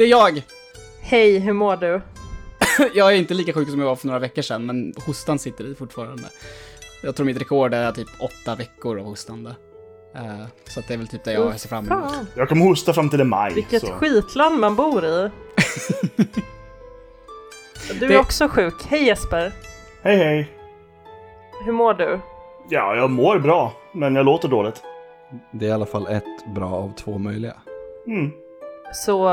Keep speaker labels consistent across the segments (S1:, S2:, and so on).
S1: Det är jag!
S2: Hej, hur mår du?
S1: jag är inte lika sjuk som jag var för några veckor sedan, men hostan sitter i fortfarande. Jag tror mitt rekord är typ åtta veckor av hostande. Uh, så att det är väl typ det jag ser fram emot.
S2: Fan,
S3: Jag kommer hosta fram till i maj.
S2: vilket
S3: så.
S2: skitland man bor i. Du är
S1: Det-
S2: också sjuk. Hej Jesper,
S3: Hej hej.
S2: hur mår du?
S3: Ja, jag mår bra, men jag låter dåligt.
S4: Det är i alla fall ett bra av två möjliga.
S3: Mm.
S2: Så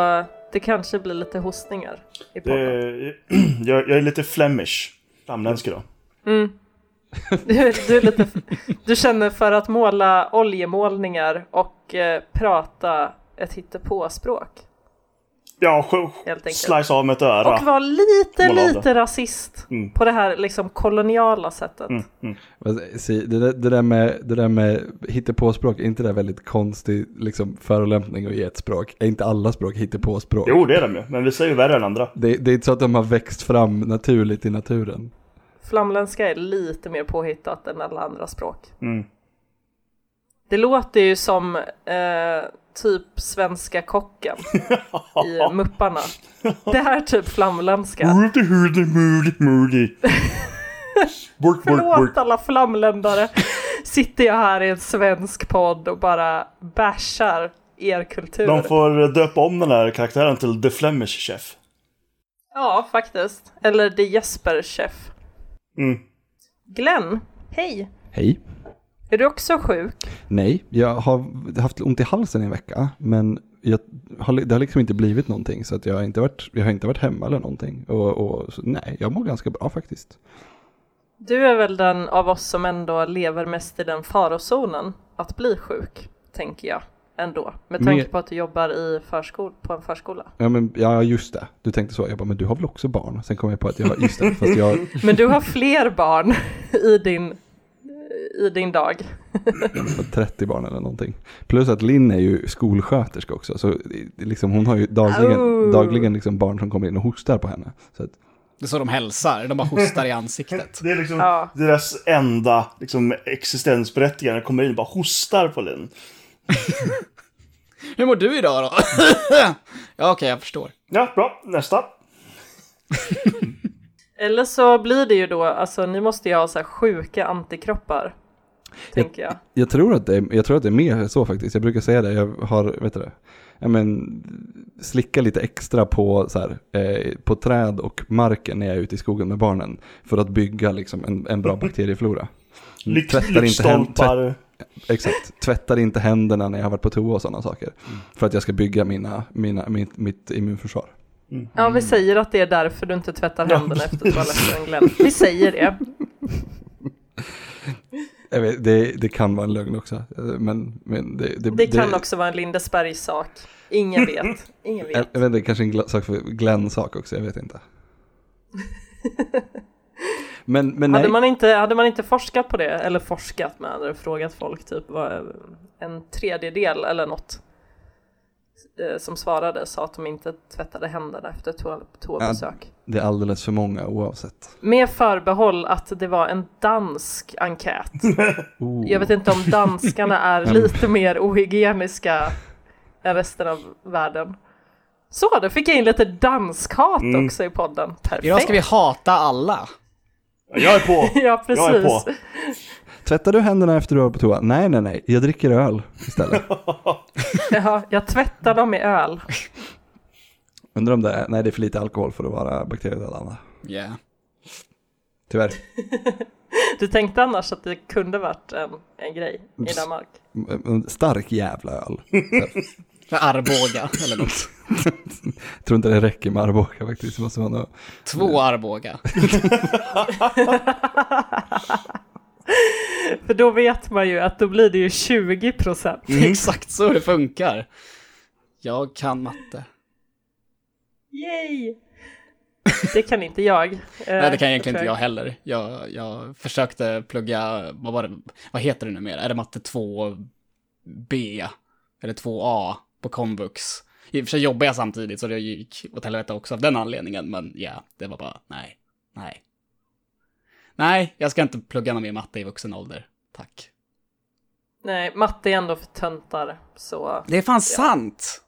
S2: det kanske blir lite hostningar i podden.
S3: Det, jag, jag är lite flemish. Flamländsk idag.
S2: Mm. Du, du, lite, du känner för att måla oljemålningar och eh, prata ett hittepåspråk.
S3: Ja, slice av med ett öra.
S2: Och vara lite,
S3: Måla av
S2: lite rasist.
S3: Mm.
S2: På det här liksom koloniala sättet.
S3: Mm, mm.
S4: Det där, det där med, det där med hittepåspråk, är inte det väldigt konstig liksom, förolämpning att ge ett språk? Är inte alla språk hittepåspråk?
S3: Jo, det är de ju. Men vissa är ju värre än andra.
S4: Det, det är inte så att de har växt fram naturligt i naturen.
S2: Flamländska är lite mer påhittat än alla andra språk.
S3: Mm.
S2: Det låter ju som eh, typ svenska kocken i Mupparna. Det här är typ flamländska. Förlåt alla flamländare. Sitter jag här i en svensk podd och bara bashar er kultur.
S3: De får döpa om den här karaktären till The Flemish Chef.
S2: Ja, faktiskt. Eller The Jesper Chef.
S3: Mm.
S2: Glenn, hej.
S4: Hej.
S2: Är du också sjuk?
S4: Nej, jag har haft ont i halsen i en vecka, men jag har, det har liksom inte blivit någonting, så att jag, har inte varit, jag har inte varit hemma eller någonting. Och, och, så, nej, jag mår ganska bra faktiskt.
S2: Du är väl den av oss som ändå lever mest i den farozonen att bli sjuk, tänker jag. Ändå. Med tanke
S4: Mer-
S2: på att du jobbar i förskol på en förskola.
S4: Ja, men, ja, just det. Du tänkte så. Jag bara, men du har väl också barn? Sen kom jag på att jag, just det, fast jag,
S2: Men du har fler barn i din, i din dag.
S4: har 30 barn eller någonting. Plus att Linn är ju skolsköterska också, så liksom, hon har ju dagligen,
S2: Oh.
S4: dagligen liksom barn som kommer in och hostar på henne. Så att,
S1: Det är så de hälsar, de bara hostar i ansiktet.
S3: Det är liksom
S2: Ja.
S3: deras enda liksom, existensberättigande. Kommer in och bara hostar på Linn.
S1: Hur mår du idag då? ja, okej, jag förstår.
S3: Ja, bra. Nästa.
S2: Eller så blir det ju då, alltså ni måste ju ha så här sjuka antikroppar. Tänker jag.
S4: jag, tror att det är, jag tror att det är mer så faktiskt. Jag brukar säga det, jag har, vet du det, ja, men, slicka lite extra på, så här, eh, på träd och marken när jag är ute i skogen med barnen. För att bygga liksom, en, en bra bakterieflora.
S3: Lyx,
S4: Tvättar inte,
S3: lyktstolpar.
S4: Exakt, tvättar inte händerna när jag har varit på toa och sådana saker. För att jag ska bygga mina, mina, mitt, mitt immunförsvar.
S2: Ja, vi säger att det är därför du inte tvättar händerna efter toaletten, Glenn. Vi säger det.
S4: Vet, det, det kan vara en lögn också. Men, men det, det,
S2: Det kan också vara en Lindesbergs sak. Ingen vet. Ingen vet.
S4: jag vet inte, kanske en sak för Glenn sak också, jag vet inte. men, men nej.
S2: Hade man, inte, hade man inte forskat på det, eller forskat men hade frågat folk typ vad en tredjedel eller något som svarade sa att de inte tvättade händerna efter toa- toabesök.
S4: Det är alldeles för många oavsett.
S2: Med förbehåll att det var en dansk enkät.
S4: Oh.
S2: Jag vet inte om danskarna är lite mer ohygieniska än resten av världen. Så, då fick jag in lite danskhat
S3: Mm.
S2: också i podden. Perfekt.
S1: Idag ska vi hata alla.
S3: Ja, Jag är på.
S2: Ja, precis.
S3: Jag är på.
S4: Tvättar du händerna efter du har på toa? Nej, nej, nej. Jag dricker öl istället.
S2: Ja, jag tvättar dem i öl.
S4: Undrar om det är, nej det är för lite alkohol för att vara bakteriedödande.
S1: Yeah.
S4: Tyvärr.
S2: Du tänkte annars att det kunde varit en, en grej i Danmark?
S4: Stark jävla öl.
S1: För Arboga, eller något.
S4: Jag tror inte det räcker med Arboga faktiskt. Det måste vara något.
S1: Två Arboga.
S2: För då vet man ju att då blir det ju 20 procent.
S1: Exakt så det funkar. Jag kan matte.
S2: Yay! Det kan inte jag. Eh,
S1: Nej, det kan egentligen inte jag heller. Jag, jag försökte plugga, vad var det, vad heter det numera? Är det matte 2B? Eller 2A på komvux? I och för sig jobbar jag samtidigt så det gick åt helvete också av den anledningen, men ja, det var bara, nej, nej. Nej, jag ska inte plugga någon mer matte i vuxen ålder. Tack.
S2: Nej, matte är ändå för töntar. Så
S1: Det är fan sant!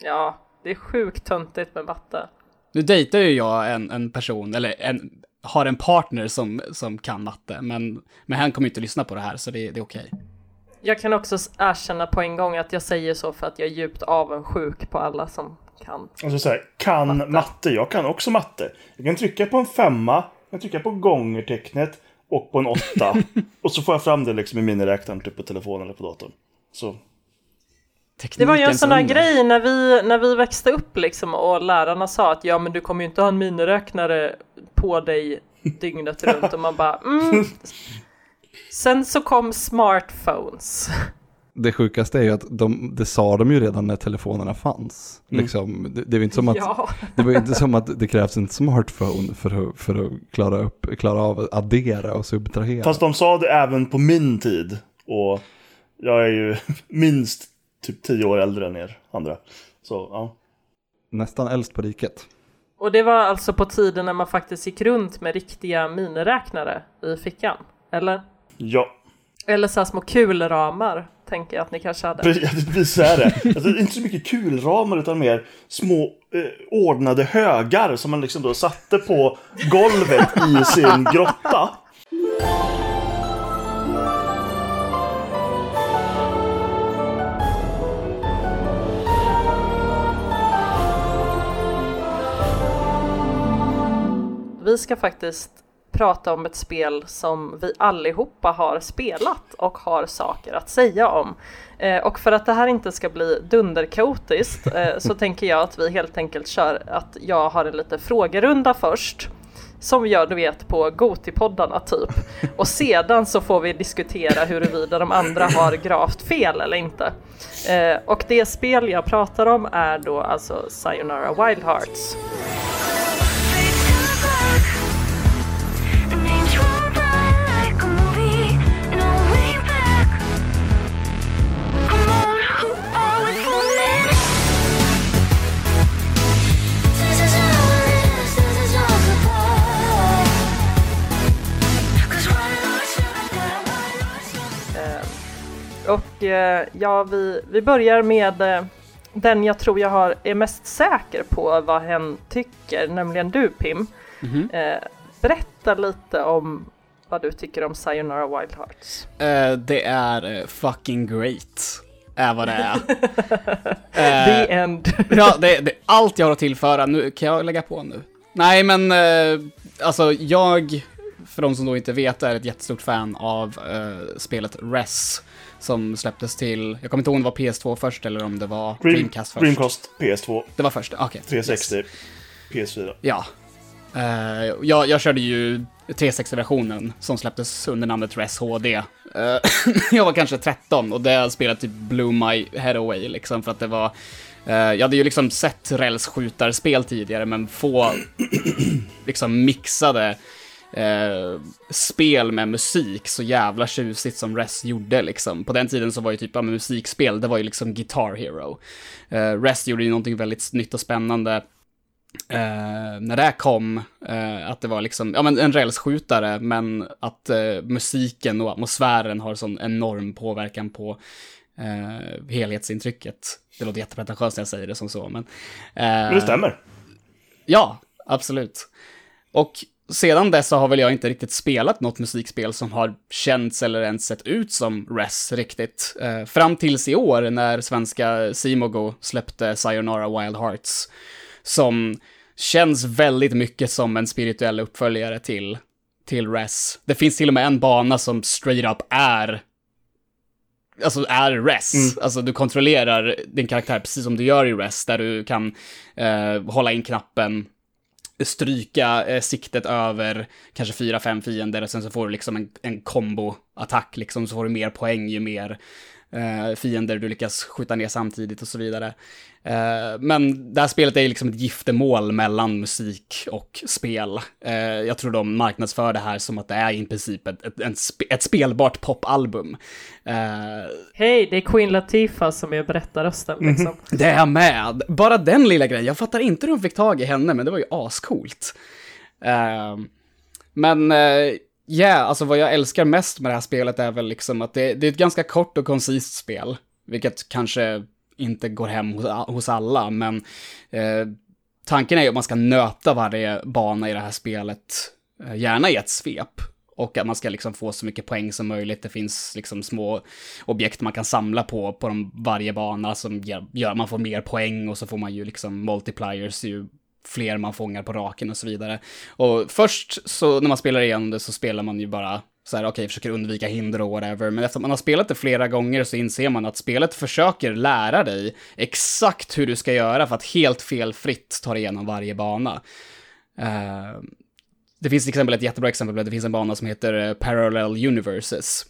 S2: ja, Det är sjukt töntigt med matte.
S1: Nu dejtar ju jag en, en person, eller en, har en partner som, som kan matte, men, men han kommer ju inte lyssna på det här, så det, det är okej.
S2: Jag kan också erkänna på en gång att jag säger så för att jag är djupt avundsjuk på alla som kan.
S3: Alltså så här, kan matte. Jag kan också matte. Jag kan trycka på en femma, jag trycka på gångertecknet och på en åtta. och så får jag fram det liksom i miniräknaren, typ på telefonen eller på datorn. Så
S2: Det var ju en sån där grej när vi, när vi växte upp liksom och lärarna sa att ja men du kommer ju inte ha en miniräknare på dig dygnet runt och man bara mm. Sen så kom smartphones.
S4: Det sjukaste är ju att de, det sa de ju redan när telefonerna fanns. Liksom, det, det, var inte som att,
S2: Ja,
S4: det var inte som att det krävs en smartphone för att, för att klara, upp, klara av att addera och subtrahera.
S3: Fast de sa det även på min tid. Och jag är ju minst typ tio år äldre än er andra. Så ja.
S4: Nästan äldst på riket.
S2: och det var alltså på tiden när man faktiskt gick runt med riktiga miniräknare i fickan. Eller?
S3: Ja,
S2: Eller så här små kulramar tänker jag att ni kanske hade.
S3: precis så är det. Alltså, det är inte så mycket kulramar utan mer små eh, ordnade högar som man liksom då satte på golvet i sin grotta.
S2: Vi ska faktiskt prata om ett spel som vi allihopa har spelat och har saker att säga om. Eh, och för att det här inte ska bli dunderkaotiskt eh, så tänker jag att vi helt enkelt kör att jag har en liten frågerunda först. Som vi gör du vet på Gotipoddarna typ. Och sedan så får vi diskutera huruvida de andra har gravt fel eller inte. Eh, och det spel jag pratar om är då alltså Sayonara Wild Hearts. Och eh, ja, vi, vi börjar med eh, den jag tror jag har, är mest säker på vad hen tycker, nämligen du Pim.
S1: Mhm.
S2: Eh, berätta lite om vad du tycker om Sayonara Wild Hearts.
S1: Eh, det är fucking great, är vad det är.
S2: The end.
S1: ja, det, det, allt jag har att tillföra, nu kan jag lägga på nu. Nej, men eh, alltså jag, för de som då inte vet, är ett jättestort fan av eh, spelet Res. Som släpptes till, jag kommer inte ihåg om det var PS2 först eller om det var
S3: Dream,
S1: Dreamcast först.
S3: Dreamcast, PS2,
S1: Det var först, okej.
S3: 360, PS4.
S1: Ja. Eh, jag, jag körde ju 360-versionen som släpptes under namnet Res HD. Eh, jag var kanske 13 och det spelet typ blew my head away liksom för att det var... eh, jag hade ju liksom sett rälsskjutarspel tidigare men få liksom mixade eh, spel med musik så jävla tjusigt som Res gjorde liksom. På den tiden så var ju typ ja, men musikspel, det var ju liksom Guitar Hero. Eh, Res gjorde ju någonting väldigt nytt och spännande eh, när det kom, eh, att det var liksom, ja men en rälsskjutare, men att eh, musiken och atmosfären har sån enorm påverkan på eh, helhetsintrycket. Det låter jättepretentiöst när jag säger det som så, men... eh,
S3: Men det stämmer.
S1: Ja, absolut. Och sedan dess har väl jag inte riktigt spelat något musikspel som har känts eller ens sett ut som Res riktigt. Eh, fram tills i år när svenska Simogo släppte Sayonara Wild Hearts. Som känns väldigt mycket som en spirituell uppföljare till, till Res. Det finns till och med en bana som straight up är Alltså är res. Alltså du kontrollerar din karaktär precis som du gör i res, där du kan eh, hålla in knappen, stryka eh, siktet över kanske fyra, fem fiender och sen så får du liksom en, en combo-attack liksom, så får du mer poäng ju mer eh, fiender du lyckas skjuta ner samtidigt och så vidare. Eh, men det här spelet är liksom ett giftermål mellan musik och spel. Eh, jag tror de marknadsför det här som att det är i princip ett, ett, ett, spe, ett spelbart popalbum. Eh,
S2: Hej, det är Queen Latifah som är berättarrösten liksom.
S1: det är jag med. Bara den lilla grejen. Jag fattar inte hur de fick tag i henne, men det var ju ascoolt. Uh, men, ja, yeah, alltså vad jag älskar mest med det här spelet är väl liksom att det, det är ett ganska kort och koncist spel. Vilket kanske inte går hem hos, hos alla, men eh, tanken är ju att man ska nöta varje bana i det här spelet, eh, gärna i ett svep. Och att man ska liksom få så mycket poäng som möjligt. Det finns liksom små objekt man kan samla på, på de, varje bana som gör att man får mer poäng och så får man ju liksom multipliers ju fler man fångar på raken och så vidare. Och först så när man spelar igenom det så spelar man ju bara så här, okej, okay, försöker undvika hinder och whatever. Men eftersom man har spelat det flera gånger så inser man att spelet försöker lära dig exakt hur du ska göra för att helt felfritt ta dig igenom varje bana. Uh, det finns till exempel ett jättebra exempel, det finns en bana som heter eh, Parallel Universes.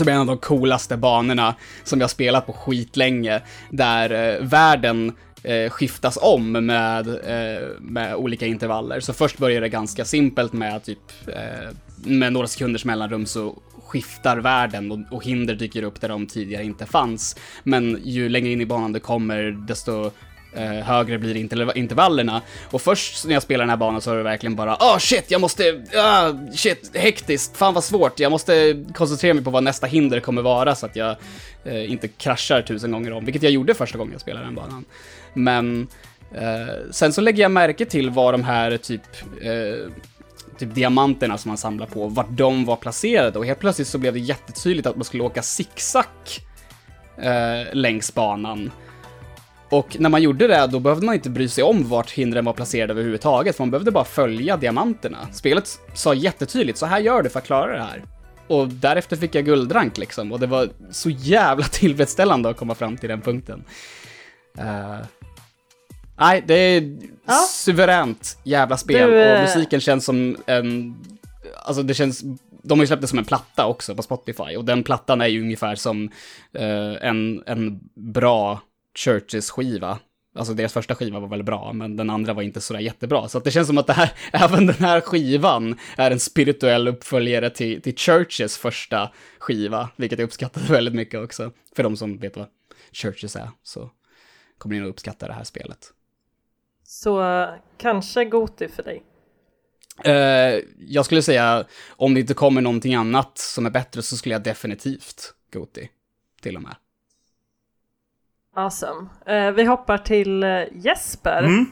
S1: Som är en av de coolaste banorna som jag spelat på skitlänge, där eh, världen eh, skiftas om med, eh, med olika intervaller. Så först börjar det ganska simpelt med typ eh, med några sekunders mellanrum så skiftar världen och, och, hinder dyker upp där de tidigare inte fanns. Men ju längre in i banan du kommer, desto eh, högre blir intervallerna. Och först när jag spelar den här banan så är det verkligen bara oh shit, jag måste, ah, shit, hektiskt, fan vad svårt, jag måste koncentrera mig på vad nästa hinder kommer vara så att jag eh, inte kraschar tusen gånger om, vilket jag gjorde första gången jag spelade den banan. Men eh, sen så lägger jag märke till vad de här typ eh, typ diamanterna som man samlar på, vart de var placerade och helt plötsligt så blev det jättetydligt att man skulle åka zigzag eh, längs banan. Och när man gjorde det, då behövde man inte bry sig om vart hindren var placerade överhuvudtaget, för man behövde bara följa diamanterna. Spelet sa jättetydligt, så här gör du för att klara det här. Och därefter fick jag guldrank liksom, och det var så jävla tillfredsställande att komma fram till den punkten. Uh, nej, det är ja. suveränt jävla spel, du, och eh, musiken känns som en... Alltså det känns de har ju släppt det som en platta också på Spotify och den plattan är ju ungefär som uh, en, en bra Churches skiva. Alltså deras första skiva var väl bra, men den andra var inte sådär jättebra. Så det känns som att det här, även den här skivan är en spirituell uppföljare till, till Churches första skiva, vilket jag uppskattade väldigt mycket också. För de som vet vad Churches är, så kommer ni nog uppskatta det här spelet.
S2: Så kanske Goti för dig?
S1: Uh, jag skulle säga, om det inte kommer någonting annat som är bättre så skulle jag definitivt Goti, till och med.
S2: Awesome. Uh, vi hoppar till uh, Jesper. Mm.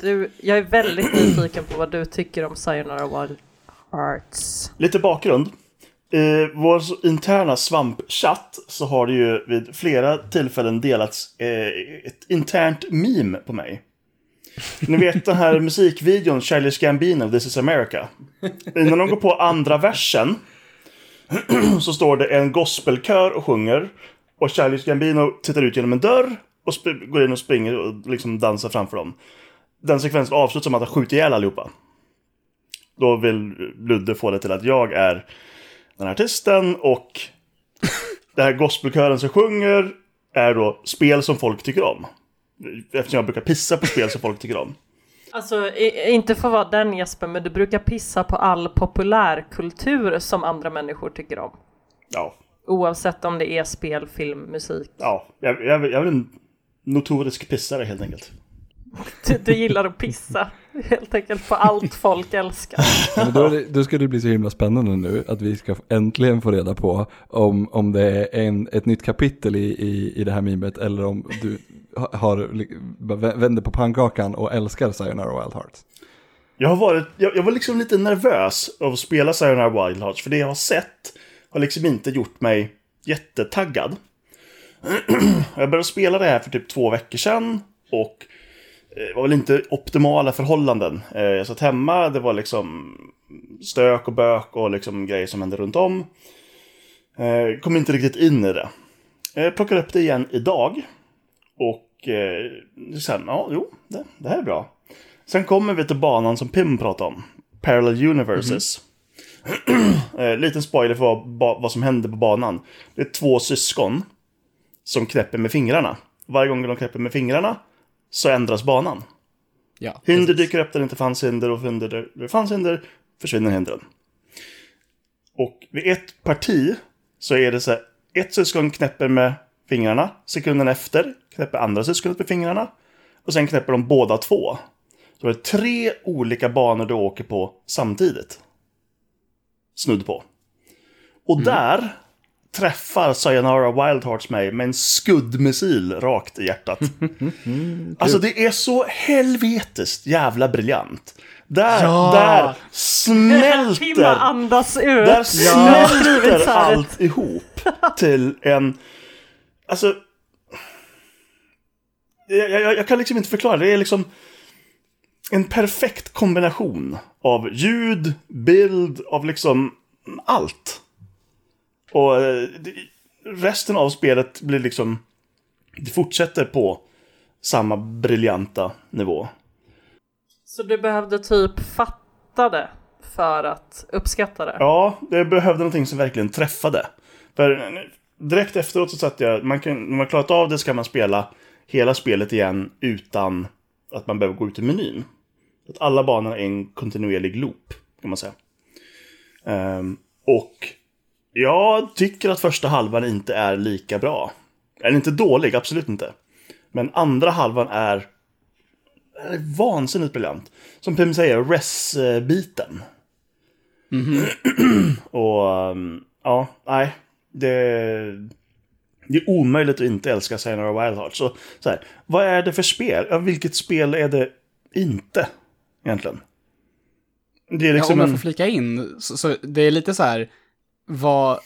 S2: Du, jag är väldigt nyfiken på vad du tycker om Sayonara Wild Hearts.
S3: Lite bakgrund. I vår interna svampchatt så har det ju vid flera tillfällen delats eh, ett internt meme på mig. Ni vet den här musikvideon Charlie Gambino, This is America. Innan de går på andra versen så står det en gospelkör och sjunger. Och Charlie Gambino tittar ut genom en dörr och går in och springer och liksom dansar framför dem. Den sekvensen avslutas med att han skjuter ihjäl allihopa. Då vill Ludde få det till att jag är den här artisten och den här gospelkören som sjunger är då spel som folk tycker om. Eftersom jag brukar pissa på spel som folk tycker om.
S2: Alltså, inte för att vara den Jesper, men du brukar pissa på all populärkultur som andra människor tycker om.
S3: Ja.
S2: Oavsett om det är spel, film, musik.
S3: Ja, jag, jag, jag är en notorisk pissare helt enkelt.
S2: Du, du, gillar att pissa helt enkelt på allt folk älskar.
S4: Men då, det, då ska det bli så himla spännande nu att vi ska äntligen få reda på om, om det är en, ett nytt kapitel i, i, i det här mimet eller om du har, vänder på pannkakan och älskar Sayonara Wild Hearts.
S3: Jag, har varit, jag, jag var liksom lite nervös av att spela Sayonara Wild Hearts för det jag har sett har liksom inte gjort mig jättetaggad. jag började spela det här för typ två veckor sedan och det eh, var väl inte optimala förhållanden. Eh, jag satt hemma, det var liksom stök och bök och liksom grejer som hände runt om. Eh, kom inte riktigt in i det. Jag plockade upp det igen idag. Och sen, ja, jo, det, det här är bra. Sen kommer vi till banan som Pim pratade om. Parallel Universes. Mm -hmm. Liten spoiler för vad, vad som händer på banan. Det är två syskon som knäpper med fingrarna. Varje gång de knäpper med fingrarna så ändras banan. Ja, hinder dyker upp där det inte fanns hinder och hinder där det fanns hinder försvinner hindren. Och vid ett parti så är det så här, ett syskon knäpper med fingrarna, sekunden efter knäpper andra syskonet med fingrarna och sen knäpper de båda två. Så det är tre olika banor du åker på samtidigt. Snudd på. Och där träffar Sayonara Wild Hearts mig med en skuddmissil rakt i hjärtat. alltså det är så helvetiskt jävla briljant. Där,
S1: Ja.
S3: där smälter,
S2: andas ut.
S3: där smälter
S2: här.
S3: allt ihop till en... Alltså... Jag, jag, jag kan liksom inte förklara, det är liksom en perfekt kombination av ljud, bild, av liksom allt. Och eh, resten av spelet blir liksom... Det fortsätter på samma briljanta nivå.
S2: Så du behövde typ fatta det för att uppskatta det?
S3: Ja, det behövde någonting som verkligen träffade. För direkt efteråt så satt jag, man kan, när man klarat av det så kan man spela hela spelet igen utan att man behöver gå ut i menyn. Att alla banor är en kontinuerlig loop, kan man säga. Ehm, och jag tycker att första halvan inte är lika bra. Är inte dålig, absolut inte. Men andra halvan är, är vansinnigt briljant. Som Pim säger, res-biten. Och um, ja, nej. Det, det är omöjligt att inte älska Sayonara Wild Hearts. Så, så här, vad är det för spel? Ja, vilket spel är det inte egentligen? Det är
S1: Ja,
S3: liksom
S1: om jag får flika in, så, så det är lite så här, vad,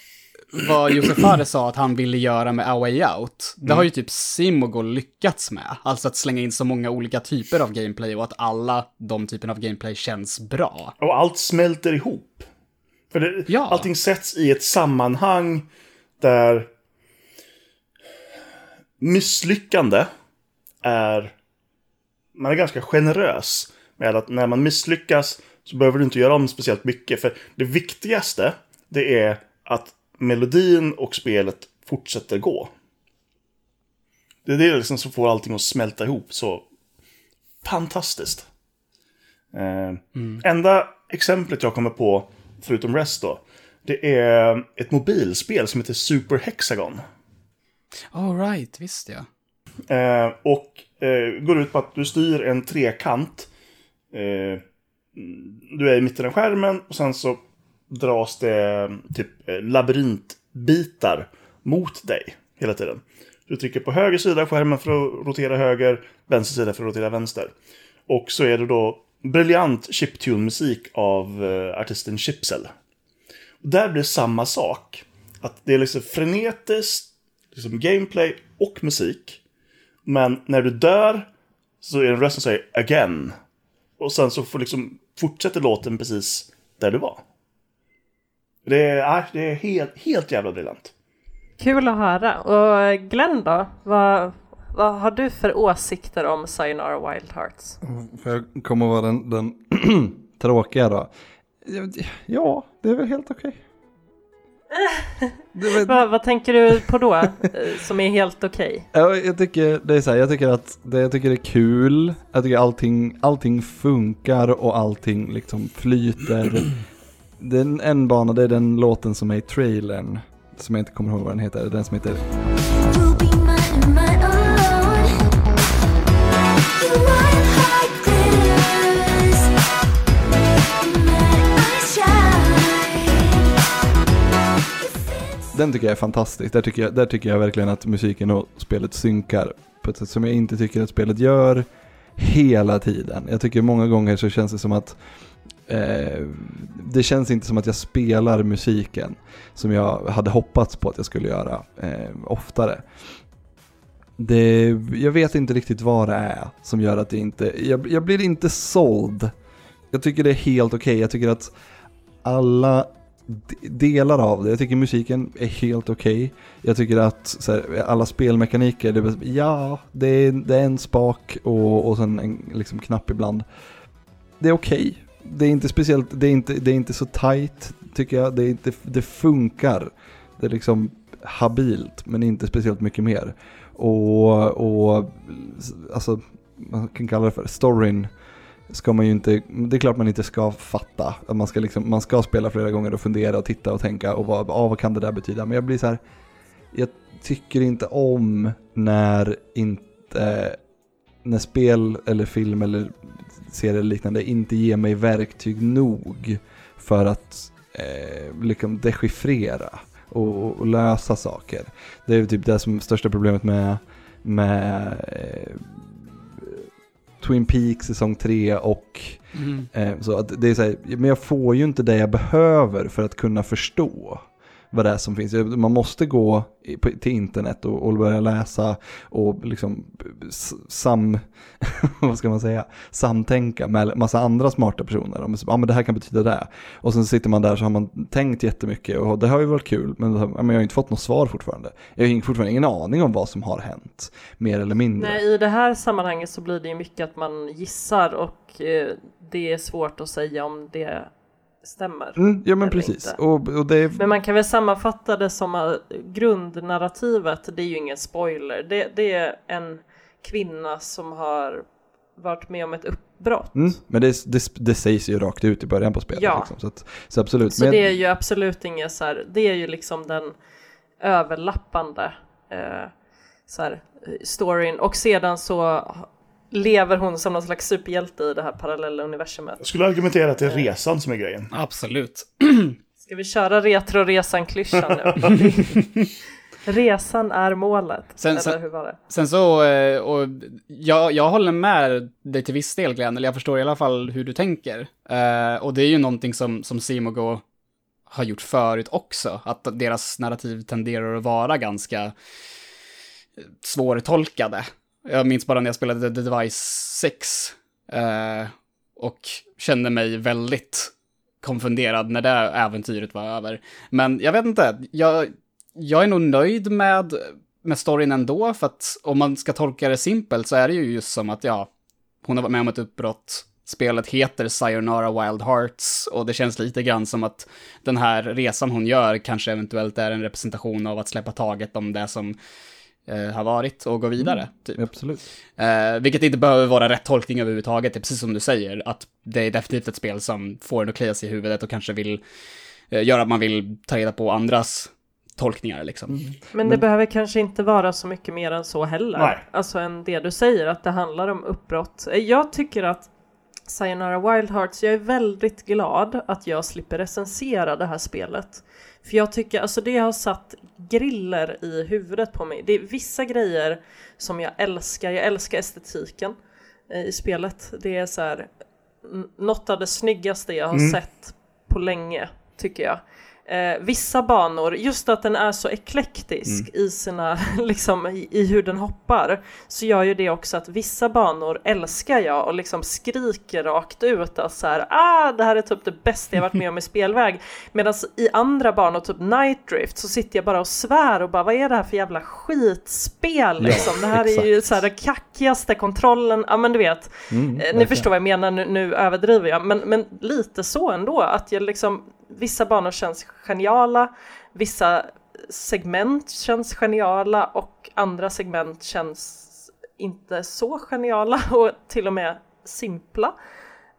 S1: vad Josef Fares sa att han ville göra med A Way Out, det har ju typ Simogol lyckats med. Alltså att slänga in så många olika typer av gameplay och att alla de typerna av gameplay känns bra.
S3: Och allt smälter ihop. För det,
S1: Ja.
S3: allting sätts i ett sammanhang där misslyckande är... Man är ganska generös med att när man misslyckas så behöver du inte göra om speciellt mycket. För det viktigaste, det är att melodin och spelet fortsätter gå. Det är det liksom som får allting att smälta ihop så fantastiskt. Eh, Enda exemplet jag kommer på, förutom Rest då, det är ett mobilspel som heter Super Hexagon.
S1: All right, visst ja.
S3: Eh, och eh, går ut på att du styr en trekant. Eh, du är i mitten av skärmen och sen så dras det eh, typ eh, labyrintbitar mot dig hela tiden. Du trycker på höger sida av skärmen för att rotera höger, vänster sida för att rotera vänster. Och så är det då briljant chiptune-musik av eh, artisten Chipsel. Och där blir det samma sak. Att det är liksom frenetiskt, liksom gameplay och musik. Men när du dör så är det en röst som säger again. Och sen så får liksom fortsätter låten precis där du var. Det är, äh, det är helt, helt jävla briljant.
S2: Kul att höra. Och Glenn då? Vad, vad har du för åsikter om Sayonara Wild Hearts?
S4: För jag kommer vara den, den tråkiga då. Ja, det är väl helt okej. Väl-
S2: Vad, vad tänker du på då, eh, som är helt okej?
S4: Ja, jag tycker det är så här, jag tycker att det, jag tycker det är kul. Jag tycker allting, allting funkar och allting liksom flyter. Den en bana, det är den låten som är i trailern. Som jag inte kommer ihåg vad den heter. Den som heter Den tycker jag är fantastisk. Där tycker jag, där tycker jag verkligen att musiken och spelet synkar på ett sätt som jag inte tycker att spelet gör hela tiden. Jag tycker många gånger så känns det som att eh, det känns inte som att jag spelar musiken som jag hade hoppats på att jag skulle göra eh, oftare. Det, jag vet inte riktigt vad det är som gör att det inte, jag, jag blir inte såld. Jag tycker det är helt okej, jag tycker att alla delar av det. Jag tycker musiken är helt okej. Jag tycker att så här, alla spelmekaniker, det är, ja, det är, det är en spak och, och sen en liksom, knapp ibland. Det är okej. Det är inte speciellt, det är inte, det är inte så tight tycker jag. Det, är inte, det funkar. Det är liksom habilt men inte speciellt mycket mer. Och, och alltså, man kan kalla det för storyn ska man ju inte, det är klart man inte ska fatta. Att Man ska, liksom, man ska spela flera gånger och fundera och titta och tänka och vad, ah, vad kan det där betyda? Men jag blir så här, jag tycker inte om när inte, när spel eller film eller serie eller liknande inte ger mig verktyg nog för att eh, liksom dechiffrera och, och lösa saker. Det är typ det som är största problemet med, med eh, Twin Peaks säsong 3 och
S1: Mm.
S4: Eh, Så att det är så här, men jag får ju inte det jag behöver för att kunna förstå vad det är som finns. Man måste gå till internet och, och börja läsa och liksom sam, vad ska man säga, samtänka med massa andra smarta personer. Ja, men det här kan betyda det. Och sen sitter man där så har man tänkt jättemycket och det har ju varit kul men, men jag har inte fått något svar fortfarande. Jag har fortfarande ingen aning om vad som har hänt, mer eller mindre.
S2: Nej, i det här sammanhanget så blir det ju mycket att man gissar och eh, det är svårt att säga om det stämmer.
S4: Mm, ja men precis. Och, och det är,
S2: Men man kan väl sammanfatta det som att grundnarrativet, det är ju ingen spoiler. Det, det är en kvinna som har varit med om ett uppbrott.
S4: Mm, men det, det, det sägs ju rakt ut i början på spelet.
S2: Ja.
S4: Liksom, så, att, så absolut.
S2: Så
S4: men,
S2: det är ju absolut inget så här, det är ju liksom den överlappande eh, så här, storyn och sedan så lever hon som någon slags superhjälte i det här parallella universumet.
S3: Jag skulle argumentera att det är resan som är grejen.
S1: Absolut.
S2: Ska vi köra retroresan-klyschan nu? Resan är målet.
S1: Sen-
S2: Eller hur var det?
S1: Sen så, eh, och jag, jag håller med dig till viss del Glenn, eller jag förstår i alla fall hur du tänker. Eh, och det är ju någonting som, som Simogo har gjort förut också, att deras narrativ tenderar att vara ganska eh, svårtolkade. Jag minns bara när jag spelade The Device 6 eh, och kände mig väldigt konfunderad när det äventyret var över. Men jag vet inte, jag, jag är nog nöjd med, med storyn ändå, för att om man ska tolka det simpelt så är det ju just som att, ja, hon har varit med om ett uppbrott, spelet heter Sayonara Wild Hearts och det känns lite grann som att den här resan hon gör kanske eventuellt är en representation av att släppa taget om det som eh, har varit och gå vidare. Typ.
S4: Absolut.
S1: Eh, vilket inte behöver vara rätt tolkning överhuvudtaget, det är precis som du säger, att det är definitivt ett spel som får en att klia sig i huvudet och kanske vill eh, göra att man vill ta reda på andras tolkningar liksom.
S2: Men det behöver kanske inte vara så mycket mer än så heller.
S3: Nej.
S2: Alltså än det du säger, att det handlar om uppbrott. Jag tycker att Sayonara Wild Hearts, jag är väldigt glad att jag slipper recensera det här spelet. För jag tycker, alltså det har satt griller i huvudet på mig. Det är vissa grejer som jag älskar, jag älskar estetiken eh, i spelet. Det är så här, något av det snyggaste jag har sett på länge, tycker jag. Eh, vissa banor, just att den är så eklektisk i sina, liksom i, i hur den hoppar, så gör ju det också att vissa banor älskar jag och liksom skriker rakt ut att så här, ah, det här är typ det bästa jag varit med om i spelväg. Medan i andra banor, typ Night Drift, så sitter jag bara och svär och bara, vad är det här för jävla skitspel liksom? det här är ju så här den kackigaste kontrollen, ja men du vet,
S4: Mm,
S2: Eh, Ni förstår vad jag menar, nu, nu överdriver jag, men, men lite så ändå, att jag liksom, vissa banor känns geniala, vissa segment känns geniala och andra segment känns inte så geniala och till och med simpla.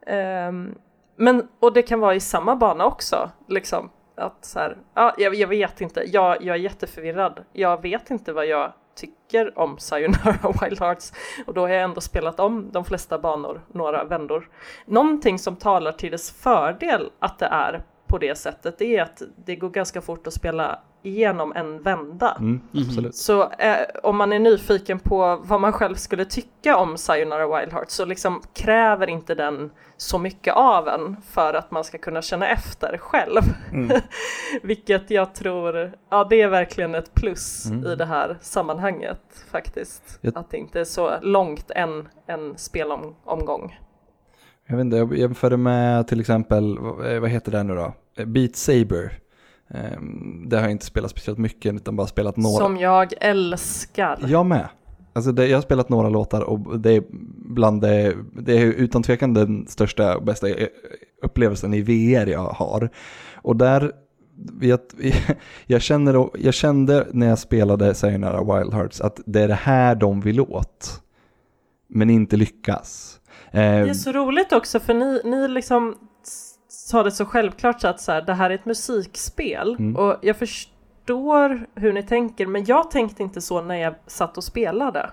S2: Um, men, och det kan vara i samma bana också, liksom. Att så här, ja, jag, jag vet inte, jag, jag är jätteförvirrad. Jag vet inte vad jag tycker om Sayonara Wild Hearts och då har jag ändå spelat om de flesta banor några vändor. Någonting som talar till dess fördel att det är på det sättet det är att det går ganska fort att spela igenom en vända.
S4: Mm, absolut.
S2: Så eh, om man är nyfiken på vad man själv skulle tycka om Sayonara Wild Hearts så liksom kräver inte den så mycket av en för att man ska kunna känna efter själv. Vilket jag tror, ja det är verkligen ett plus i det här sammanhanget faktiskt.
S4: Jag-
S2: Att det inte är så långt en, en spelomgång.
S4: Jag vet inte, jag jämförde med till exempel, vad vad heter det nu då? Eh, Beat Saber. Ehm, Det har jag inte spelat speciellt mycket utan bara spelat några.
S2: Som jag älskar.
S4: Jag med. Alltså det, jag har spelat några låtar och det är bland det, det är utan tvekan den största och bästa eh, upplevelsen i VR jag har. Och där, jag, jag, känner, jag kände när jag spelade Sayonara Wild Hearts att det är det här de vill åt. Men inte lyckas.
S2: Det
S4: Eh,
S2: är så roligt också för ni, ni liksom sa det så självklart så att så här, det här är ett musikspel
S4: Mm.
S2: och jag förstår hur ni tänker men jag tänkte inte så när jag satt och spelade.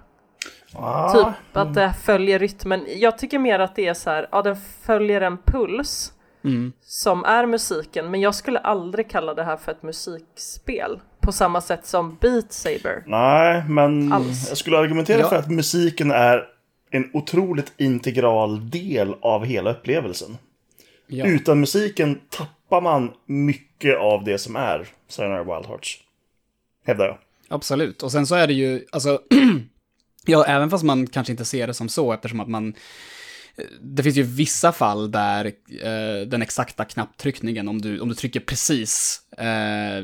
S3: Ah,
S2: Typ att det följer rytmen. Jag tycker mer att det är så här, ja den följer en puls
S1: Mm.
S2: som är musiken, men jag skulle aldrig kalla det här för ett musikspel på samma sätt som Beat Saber.
S3: Nej, men
S2: Alls.
S3: jag skulle argumentera
S1: Ja.
S3: för att musiken är en otroligt integral del av hela upplevelsen.
S1: Ja.
S3: Utan musiken tappar man mycket av det som är Sayonara Wild Hearts. Hävdar jag.
S1: Absolut. Och sen så är det ju, alltså, ja, även fast man kanske inte ser det som så, eftersom att man, det finns ju vissa fall där eh, den exakta knapptryckningen, om du, om du trycker precis eh,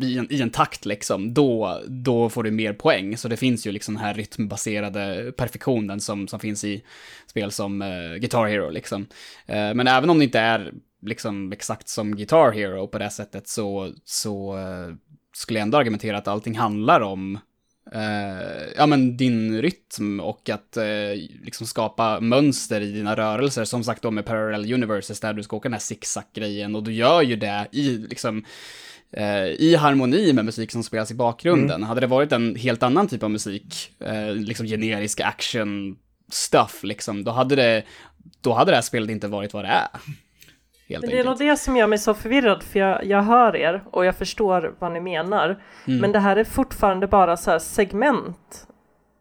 S1: i, en, i en takt liksom, då, då får du mer poäng. Så det finns ju liksom den här rytmbaserade perfektionen som, som finns i spel som eh, Guitar Hero liksom. Eh, men även om det inte är liksom exakt som Guitar Hero på det sättet så, så eh, skulle jag ändå argumentera att allting handlar om eh, ja, men din rytm och att eh, liksom skapa mönster i dina rörelser. Som sagt då med Parallel Universes där du ska åka den här zigzag-grejen och du gör ju det i liksom eh, i harmoni med musik som spelas i bakgrunden. Hade det varit en helt annan typ av musik, eh, liksom generisk action stuff, liksom, då hade det, då hade det här spelet inte varit vad det är. Helt
S2: Men det är nog det som gör mig så förvirrad, för jag, jag hör er och jag förstår vad ni menar.
S1: Mm.
S2: Men det här är fortfarande bara så här segment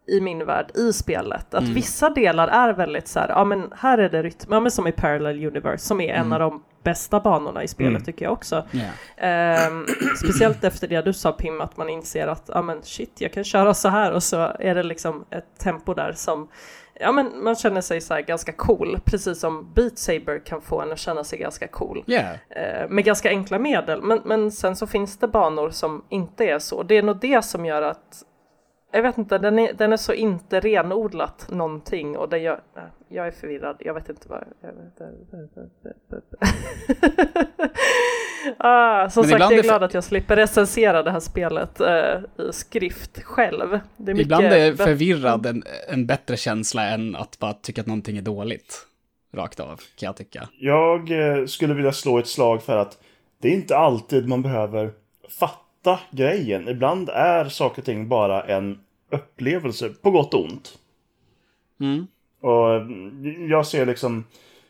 S2: i min värld i spelet. Att
S1: Mm.
S2: vissa delar är väldigt så här, ja men här är det rytm, ja men som i Parallel Universe, som är en av de bästa banorna i spelet
S3: Mm.
S2: tycker jag också.
S1: Ja.
S2: Ehm, speciellt efter det du sa Pim, att man inser att ja men shit, jag kan köra så här och så är det liksom ett tempo där som Ja men man känner sig så ganska cool, precis som Beat Saber kan få en att känna sig ganska cool.
S1: Ja.
S2: Eh, med ganska enkla medel, men, men sen så finns det banor som inte är så. Det är nog det som gör att jag vet inte, den är, den är så inte renodlat någonting och det gör, äh, jag är förvirrad, jag vet inte vad jag ah, Som
S1: Men
S2: sagt, jag är glad att jag slipper recensera det här spelet eh, i skrift själv. Det är
S1: Ibland är förvirrad en, en bättre känsla än att bara tycka att någonting är dåligt. Rakt av, kan jag tycka.
S3: Jag eh, skulle vilja slå ett slag för att det är inte alltid man behöver fatta grejen. Ibland är saker och ting bara en upplevelse, på gott och ont.
S1: Mm.
S3: Och jag ser liksom,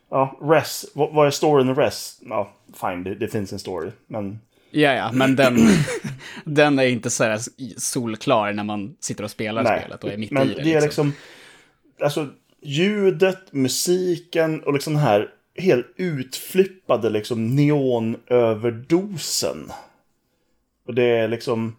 S3: ja, res, vad, är storyn i res? Ja, fine, det, det finns en story. Men
S1: Ja, ja, men den, den är inte så här solklar när man sitter och spelar
S3: nej,
S1: spelet och är mitt
S3: men
S1: i det.
S3: det är liksom, alltså ljudet, musiken och liksom den här helt utflippade liksom neonöverdosen. Och det är liksom...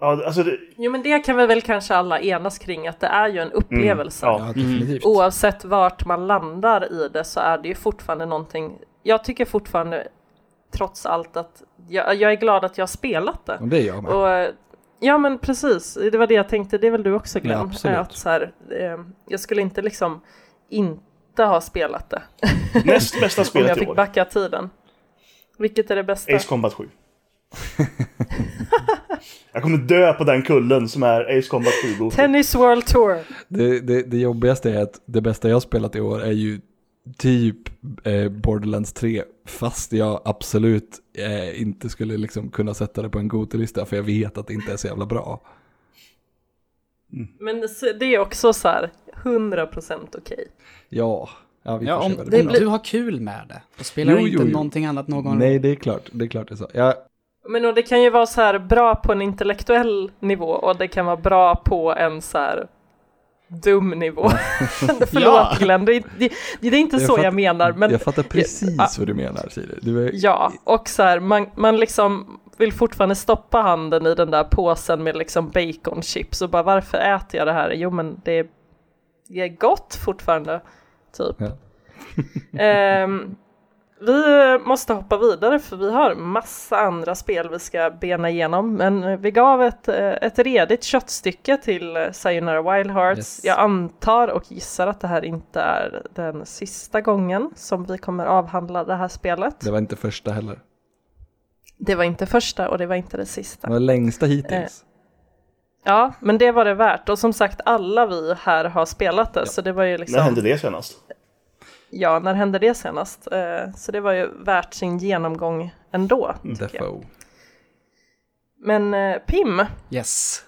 S3: Ja, alltså det,
S2: Jo men det kan vi väl kanske alla enas kring att det är ju en upplevelse.
S3: ja.
S4: Ja, definitivt.
S2: Oavsett vart man landar i det så är det ju fortfarande någonting. Jag tycker fortfarande trots allt att jag, jag är glad att jag har spelat det.
S4: Och det är jag med.
S2: Och, ja men precis, det var det jag tänkte, det är väl du också Glenn?
S4: Ja,
S2: Att så här, eh, jag skulle inte liksom inte ha spelat det
S3: näst bästa
S2: om
S3: spelet
S2: jag
S3: i
S2: fick
S3: år.
S2: backa tiden. Vilket är det bästa?
S3: Ace Combat 7. jag kommer dö på den kullen som är Ace Combat 7 -boken.
S2: Tennis World Tour!
S4: Det, det, det jobbigaste är att det bästa jag spelat i år är ju typ eh, Borderlands 3, fast jag absolut eh, inte skulle liksom kunna sätta det på en Gotelista för jag vet att det inte är så jävla bra.
S2: Men det är också så här 100% okej.
S4: Ja, ja vi
S1: Ja, om,
S2: det
S1: du har kul med det, då spelar
S4: Jo,
S1: du inte
S4: jo, jo.
S1: någonting annat någon
S4: Nej, det är klart, det är klart det är så. Jag,
S2: Men och det kan ju vara så här bra på en intellektuell nivå och det kan vara bra på en så här dum nivå. Förlåt
S1: Ja.
S2: Glenn, det, är- det, det är inte
S4: Jag
S2: så
S4: fatt-
S2: jag menar. Men
S4: jag fattar precis
S2: ja.
S4: vad du menar Siri. Du är,
S2: ja, och så här, man, man liksom vill fortfarande stoppa handen i den där påsen med liksom baconchips och bara varför äter jag det här? Jo men det är, det är gott fortfarande, typ.
S4: Ja.
S2: Ehm, vi måste hoppa vidare för vi har massa andra spel vi ska bena igenom. Men vi gav ett, eh, ett redigt köttstycke till eh, Sayonara Wild Hearts.
S1: Yes.
S2: Jag antar och gissar att det här inte är den sista gången som vi kommer avhandla det här spelet.
S4: det var inte första heller.
S2: Det var inte första och det var inte det sista.
S4: Det var längsta hittills.
S2: Ja, men det var det värt. Och som sagt, alla vi här har spelat det. Så det var ju liksom...
S3: När hände det senast?
S2: Ja, när hände det senast? Eh, Så det var ju värt sin genomgång ändå.
S4: Defoe.
S2: Men eh, Pim,
S1: Yes.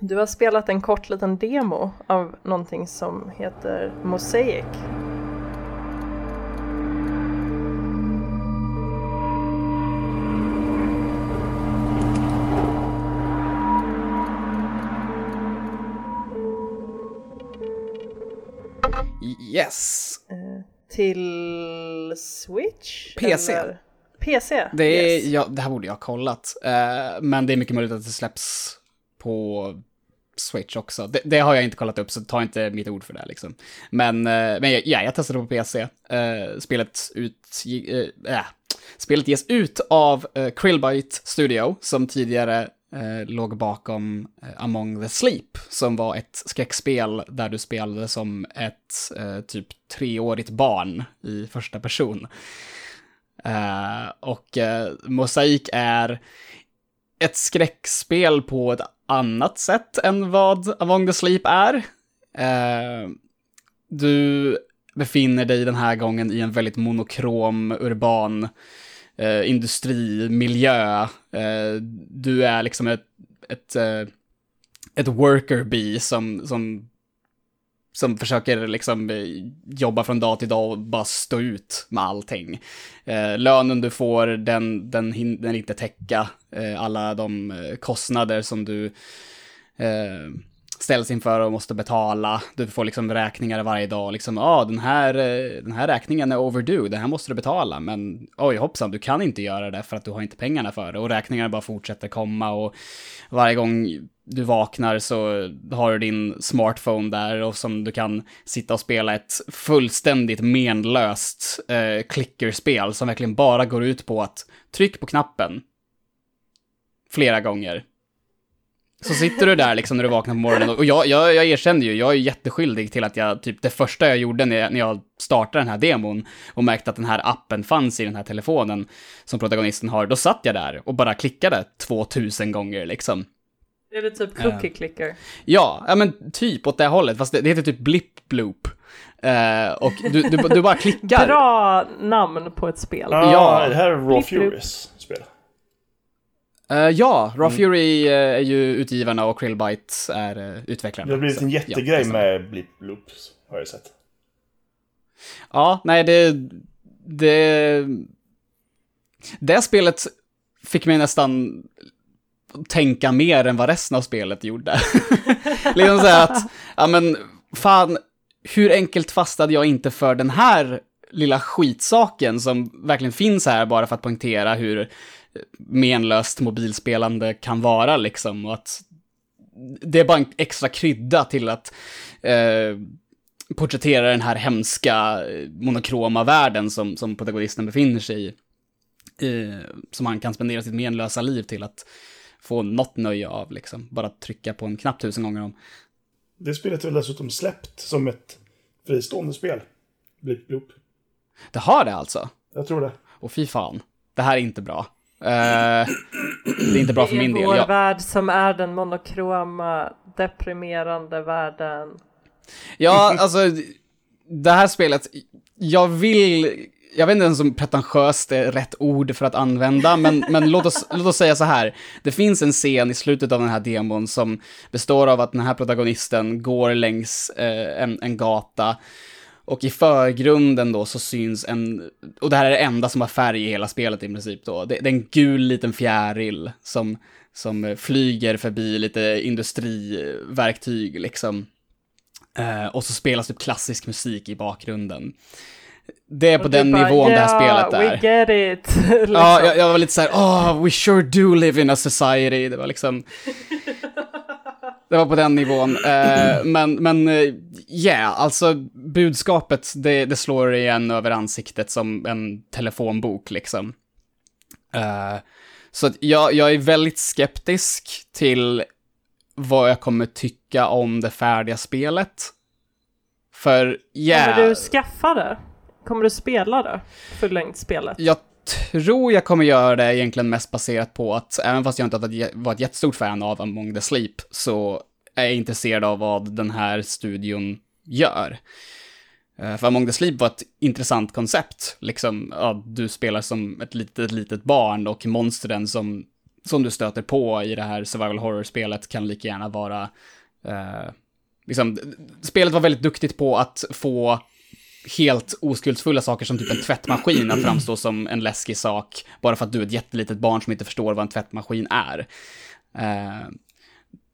S2: du har spelat en kort liten demo av någonting som heter Mosaic.
S1: Yes.
S2: Till Switch?
S1: PC.
S2: Eller? PC?
S1: Det, är,
S2: yes.
S1: ja, det här borde jag ha kollat. Eh, men det är mycket möjligt att det släpps på Switch också. Det, det har jag inte kollat upp, så ta inte mitt ord för det. Liksom. Men, eh, men ja, jag testade på PC. Eh, spelet, ut, eh, spelet ges ut av eh, Krillbite Studio, som tidigare eh, låg bakom eh, Among the Sleep, som var ett skräckspel där du spelade som ett eh, typ treårigt barn i första person. Eh, och eh, Mosaik är ett skräckspel på ett annat sätt än vad Among the Sleep är. Eh, du befinner dig den här gången i en väldigt monokrom, urban eh, industrimiljö. Eh, du är liksom ett, ett, eh, ett worker bee som, som som försöker liksom eh, jobba från dag till dag och bara stå ut med allting. Eh, lönen du får, den, den hinner inte täcka eh, alla de eh, kostnader som du eh, ställs inför och måste betala. Du får liksom räkningar varje dag, liksom, ja, ah, den, här, eh, den här räkningen är overdue, den här måste du betala, men oj hoppsan, du kan inte göra det för att du har inte pengarna för det och räkningarna bara fortsätter komma och varje gång du vaknar så har du din smartphone där och som du kan sitta och spela ett fullständigt menlöst eh, klickerspel som verkligen bara går ut på att tryck på knappen flera gånger. Så sitter du där liksom när du vaknar på morgonen och jag, jag, jag erkänner ju, jag är jätteskyldig till att jag, typ det första jag gjorde när jag, när jag startade den här demon och märkte att den här appen fanns i den här telefonen som protagonisten har, då satt jag där och bara klickade 2000 gånger liksom.
S2: Är det typ cookie clicker?
S1: Ja, ja men typ åt det hållet, fast det, det heter typ blip bloop. Eh, och du, du, du bara klickar.
S2: Bra namn på ett spel.
S3: Ja,
S1: Ja.
S3: det här är Raw
S2: Blip,
S1: Eh, ja, Raw Fury eh, är ju utgivarna och Krillbite är uh, utvecklarna.
S3: Det har blivit en
S1: ja,
S3: jättegrej
S1: stämmer.
S3: med Blip Loops, har jag sett.
S1: Ja, nej, det... Det... Det spelet fick mig nästan tänka mer än vad resten av spelet gjorde. liksom såhär att, ja men, fan, hur enkelt fastade jag inte för den här lilla skitsaken som verkligen finns här bara för att poängtera hur menlöst mobilspelande kan vara liksom och att det är bara en extra krydda till att eh, porträttera den här hemska eh, monokroma världen som, som protagonisten befinner sig i. Eh, som han kan spendera sitt menlösa liv till att få något nöje av, liksom. Bara trycka på en knapp tusen gånger om.
S3: Det spelet är väl dessutom släppt som ett fristående spel. Blip Bloop.
S1: Det har det alltså?
S3: Jag tror det.
S1: Och fy fan, det här är inte bra. Eh, det är inte bra för min del.
S2: vår
S1: Jag,
S2: värld som är den monokroma, deprimerande världen.
S1: Ja, alltså, det här spelet, jag vill, jag vet inte ens om pretentiöst är rätt ord för att använda, men, men låt, oss, låt oss säga så här. Det finns en scen i slutet av den här demon som består av att den här protagonisten går längs eh, en, en gata och i förgrunden då så syns en, och det här är det enda som har färg i hela spelet i princip då, det, det är en gul liten fjäril som, som flyger förbi lite industriverktyg liksom. Eh, och så spelas typ klassisk musik i bakgrunden. Det är på den
S2: bara,
S1: nivån det här
S2: "Yeah,
S1: spelet
S2: we
S1: är.
S2: get it. liksom.
S1: Ja, jag, jag var lite såhär, oh, we sure do live in a society. Det var liksom... Det var på den nivån. Eh, men, men, eh, yeah, alltså budskapet, det, det slår igen över ansiktet som en telefonbok liksom. Eh, så att jag, jag är väldigt skeptisk till vad jag kommer tycka om det färdiga spelet. För, yeah.
S2: Kommer du skaffa det? Kommer du spela det? Fullängdsspelet?
S1: Jag tror jag kommer göra det egentligen mest baserat på att även fast jag inte har varit- ett jättestort fan av Among the Sleep så är jag intresserad av vad den här studion gör. Eh, för Among the Sleep var ett intressant koncept. Liksom, ja, du spelar som ett litet, litet barn och monstren som, som du stöter på i det här survival horror-spelet kan lika gärna vara... Eh, liksom, spelet var väldigt duktigt på att få helt oskuldsfulla saker som typ en tvättmaskin att framstå som en läskig sak, bara för att du är ett jättelitet barn som inte förstår vad en tvättmaskin är. Eh,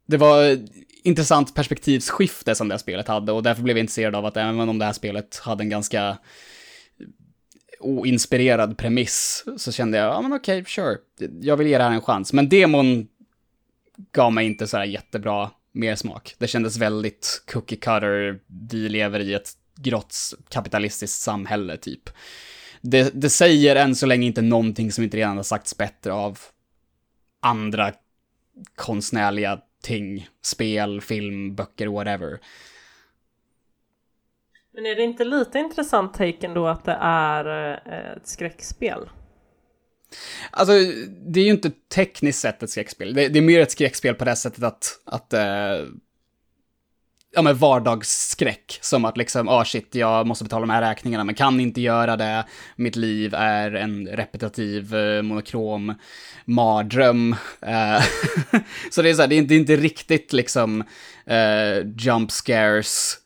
S1: det var intressant perspektivsskifte som det här spelet hade och därför blev jag intresserad av att även om det här spelet hade en ganska oinspirerad premiss så kände jag, ja men okej, sure, jag vill ge det här en chans. Men demon gav mig inte så här jättebra mer smak. Det kändes väldigt cookie cutter, vi lever i ett grått kapitalistiskt samhälle typ. Det, det säger än så länge inte någonting som inte redan har sagts bättre av andra konstnärliga ting, spel, film, böcker, whatever.
S2: Men är det inte lite intressant take ändå att det är eh, ett skräckspel?
S1: Alltså, det är ju inte tekniskt sett ett skräckspel. Det, det är mer ett skräckspel på det sättet att, att eh, ja men vardagsskräck. Som att liksom, ah shit, jag måste betala de här räkningarna, men kan inte göra det. Mitt liv är en repetitiv, eh, monokrom mardröm. Eh, så det är så här, det är inte, det är inte riktigt liksom eh, jump scares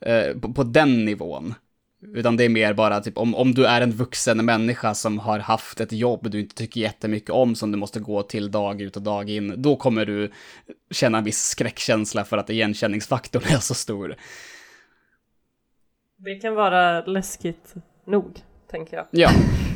S1: eh, på, på den nivån. Utan det är mer bara typ om, om du är en vuxen människa som har haft ett jobb du inte tycker jättemycket om som du måste gå till dag ut och dag in, då kommer du känna en viss skräckkänsla för att igenkänningsfaktorn är så stor.
S2: Det kan vara läskigt nog, tänker jag.
S1: Ja,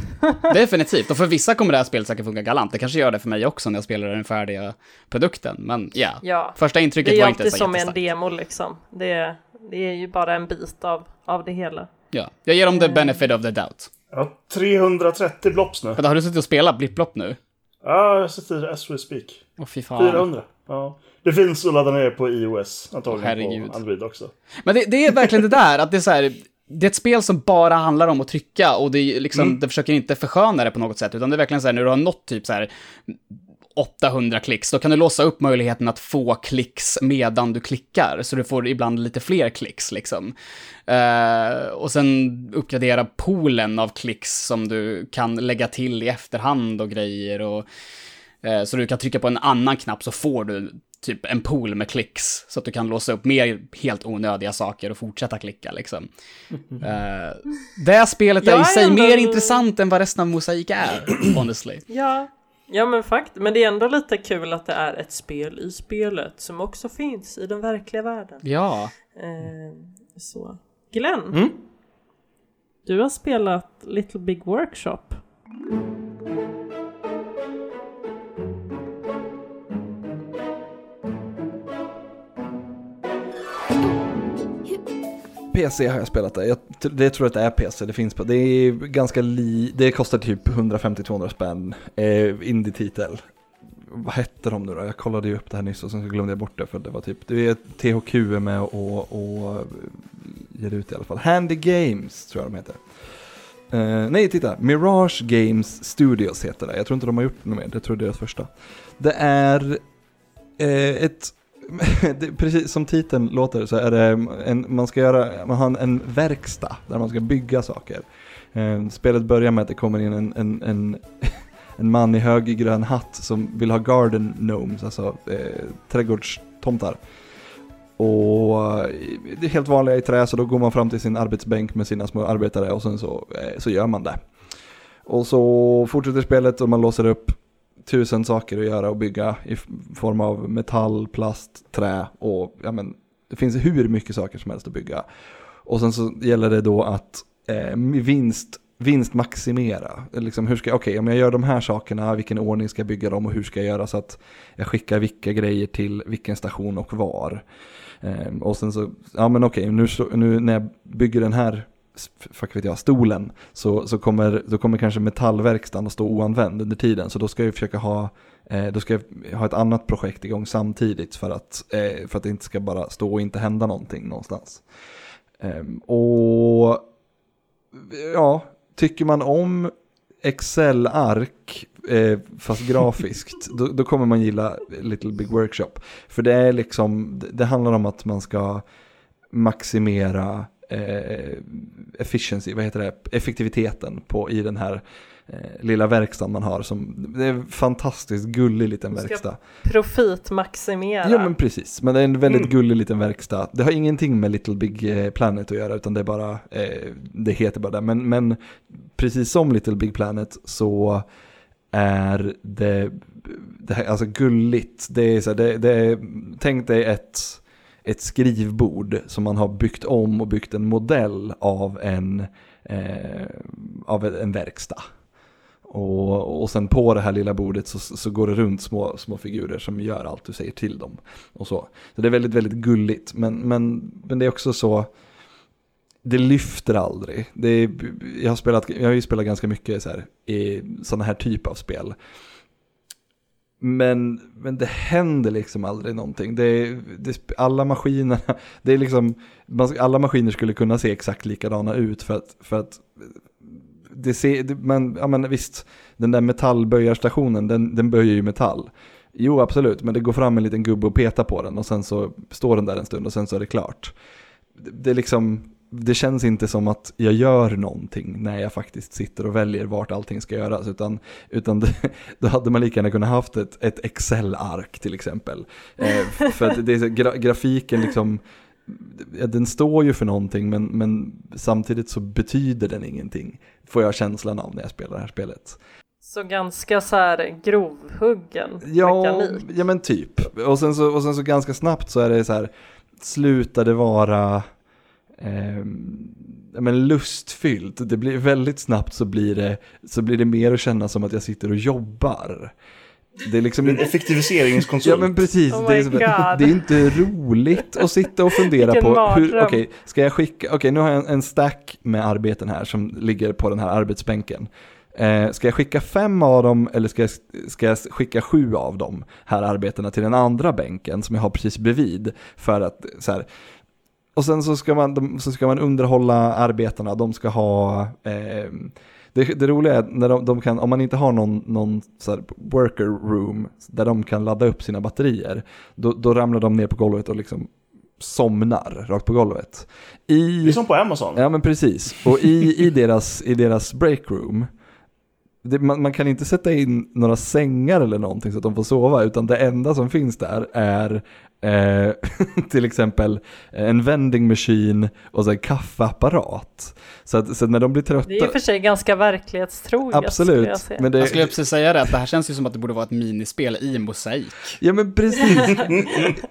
S1: definitivt. Och för vissa kommer det här spelet säkert funka galant. Det kanske gör det för mig också när jag spelar den färdiga produkten. Men ja,
S2: Ja,
S1: första
S2: det
S1: intrycket
S2: är
S1: var inte
S2: alltid
S1: så
S2: som en demo liksom. Det, det är ju bara en bit av, av det hela.
S1: Ja, jag ger dem the benefit of the doubt.
S3: Ja, 330 blops nu.
S1: Vänta, har du suttit och spelat Blipplopp nu?
S3: Ja, jag sitter as we speak.
S1: Åh fy fan.
S3: 400. Ja. Det finns att ladda ner på iOS, antagligen
S1: Herregud.
S3: på Android också.
S1: Men det, det är verkligen det där, att det är så här, det är ett spel som bara handlar om att trycka och det, liksom, det försöker inte försköna det på något sätt, utan det är verkligen så här, när du har nått typ så här 800 klicks, då kan du låsa upp möjligheten att få klicks medan du klickar, så du får ibland lite fler klicks liksom. Eh, och sen uppgradera poolen av klicks som du kan lägga till i efterhand och grejer och Eh, Så du kan trycka på en annan knapp så får du typ en pool med klicks. Så att du kan låsa upp mer helt onödiga saker och fortsätta klicka liksom. Eh, det spelet är i sig
S2: ändå-
S1: mer intressant än vad resten av Mosaik är, honestly.
S2: Ja, ja men fakt men det är ändå lite kul att det är ett spel i spelet som också finns i den verkliga världen.
S1: Ja.
S2: Eh, så. Glenn, du har spelat Little Big Workshop.
S4: PC har jag spelat det. Jag, det tror jag att det är PC. Det finns på. Det är ganska li... Det kostar typ 150-200 spänn. Eh, Indie-titel. Vad hette de nu då? Jag kollade ju upp det här nyss och sen så glömde jag bort det för det var typ. Det är THQ är med och, och eh, ger ut i alla fall. Handy Games tror jag de heter. Uh, nej, titta. Mirage Games Studios heter det. Jag tror inte de har gjort något mer. Det tror jag är deras första. Det är uh, ett det, precis som titeln låter så är det en, man ska göra, man har en, verkstad där man ska bygga saker. Eh, spelet börjar med att det kommer in en, en, en, en man i hög grön hatt som vill ha garden gnomes, alltså eh, trädgårdstomtar. Och eh, det är helt vanliga i trä så då går man fram till sin arbetsbänk med sina små arbetare och sen så, eh, så gör man det. Och så fortsätter spelet och man låser upp tusen saker att göra och bygga i form av metall, plast, trä och ja men det finns hur mycket saker som helst att bygga. Och sen så gäller det då att eh, vinst, vinstmaximera. Liksom hur ska, okej om jag gör de här sakerna, vilken ordning ska jag bygga dem och hur ska jag göra så att jag skickar vilka grejer till vilken station och var. Eh, och sen så, ja men okej nu, nu när jag bygger den här fuck vet jag, stolen så, så kommer, då kommer kanske metallverkstan att stå oanvänd under tiden. Så då ska jag försöka ha, eh, då ska jag ha ett annat projekt igång samtidigt för att, eh, för att det inte ska bara stå och inte hända någonting någonstans. Ehm, och ja, tycker man om Excel-ark, eh, fast grafiskt, då, då kommer man gilla Little Big Workshop. För det är liksom, det handlar om att man ska maximera eh, efficiency, vad heter det, effektiviteten på, i den här eh, lilla verkstaden man har. Som, det är en fantastiskt gullig liten verkstad.
S2: Profitmaximera.
S4: Ja men precis, men det är en väldigt
S3: Mm.
S4: gullig liten verkstad. Det har ingenting med Little Big eh, Planet att göra utan det är bara, eh, det heter bara det. Men, men precis som Little Big Planet så är det, det här, alltså gulligt. Det är så här, det, det är, tänk dig ett, ett skrivbord som man har byggt om och byggt en modell av en, eh, av en verkstad. Och, och sen på det här lilla bordet så, så går det runt små, små figurer som gör allt du säger till dem. Och så. så det är väldigt, väldigt gulligt. Men, men, men det är också så, det lyfter aldrig. Det är, jag, har spelat, jag har ju spelat ganska mycket så här, i sådana här typ av spel. Men, men det händer liksom aldrig någonting. Det är, det, alla maskiner, det är liksom, man- alla maskiner skulle kunna se exakt likadana ut för att, för att eh, det ser, det, men, ja men visst, den där metallböjarstationen, den, den böjer ju metall. Jo, absolut, men det går fram en liten gubbe och petar på den och sen så står den där en stund och sen så är det klart. Det, det är liksom, det känns inte som att jag gör någonting när jag faktiskt sitter och väljer vart allting ska göras, utan, utan det, då hade man lika gärna kunnat haft ett, ett Excel-ark till exempel. Eh, för att det är gra, grafiken liksom, den står ju för någonting men, men samtidigt så betyder den ingenting. Får jag känslan av när jag spelar det här spelet.
S2: Så ganska så här grovhuggen
S4: Ja,
S2: mekanik.
S4: ja men typ. Och sen, så, och sen så ganska snabbt så är det så här, slutar det vara ja, men lustfyllt. Det blir väldigt snabbt så blir, det, så blir det mer att känna som att jag sitter och jobbar. Det är liksom
S3: En effektiviseringskonsult.
S4: Ja men precis,
S2: Oh
S4: det, är det är inte roligt att sitta och fundera på hur, okej, ska jag skicka, okej nu har jag en, en stack med arbeten här som ligger på den här arbetsbänken. Eh, ska jag skicka fem av dem eller ska jag, ska jag skicka sju av dem här arbetena till den andra bänken som jag har precis bredvid för att så här, och sen så ska man, de, så ska man underhålla arbetarna, de ska ha eh, det, det roliga är när de, de kan, om man inte har någon, någon worker room där de kan ladda upp sina batterier, då, då ramlar de ner på golvet och liksom somnar rakt på golvet. I,
S3: Det är som på Amazon.
S4: Ja men precis, och i, i, deras, i deras breakroom, man, man kan inte sätta in några sängar eller någonting så att de får sova, utan det enda som finns där är eh, till exempel en vending machine och så kaffeapparat. Så att, så att när de blir trötta...
S2: Det är i och för sig ganska verklighetstroget skulle
S4: Absolut,
S2: jag säga.
S4: men det,
S1: Jag skulle precis säga det, att det här känns ju som att det borde vara ett minispel i mosaik.
S4: ja men precis.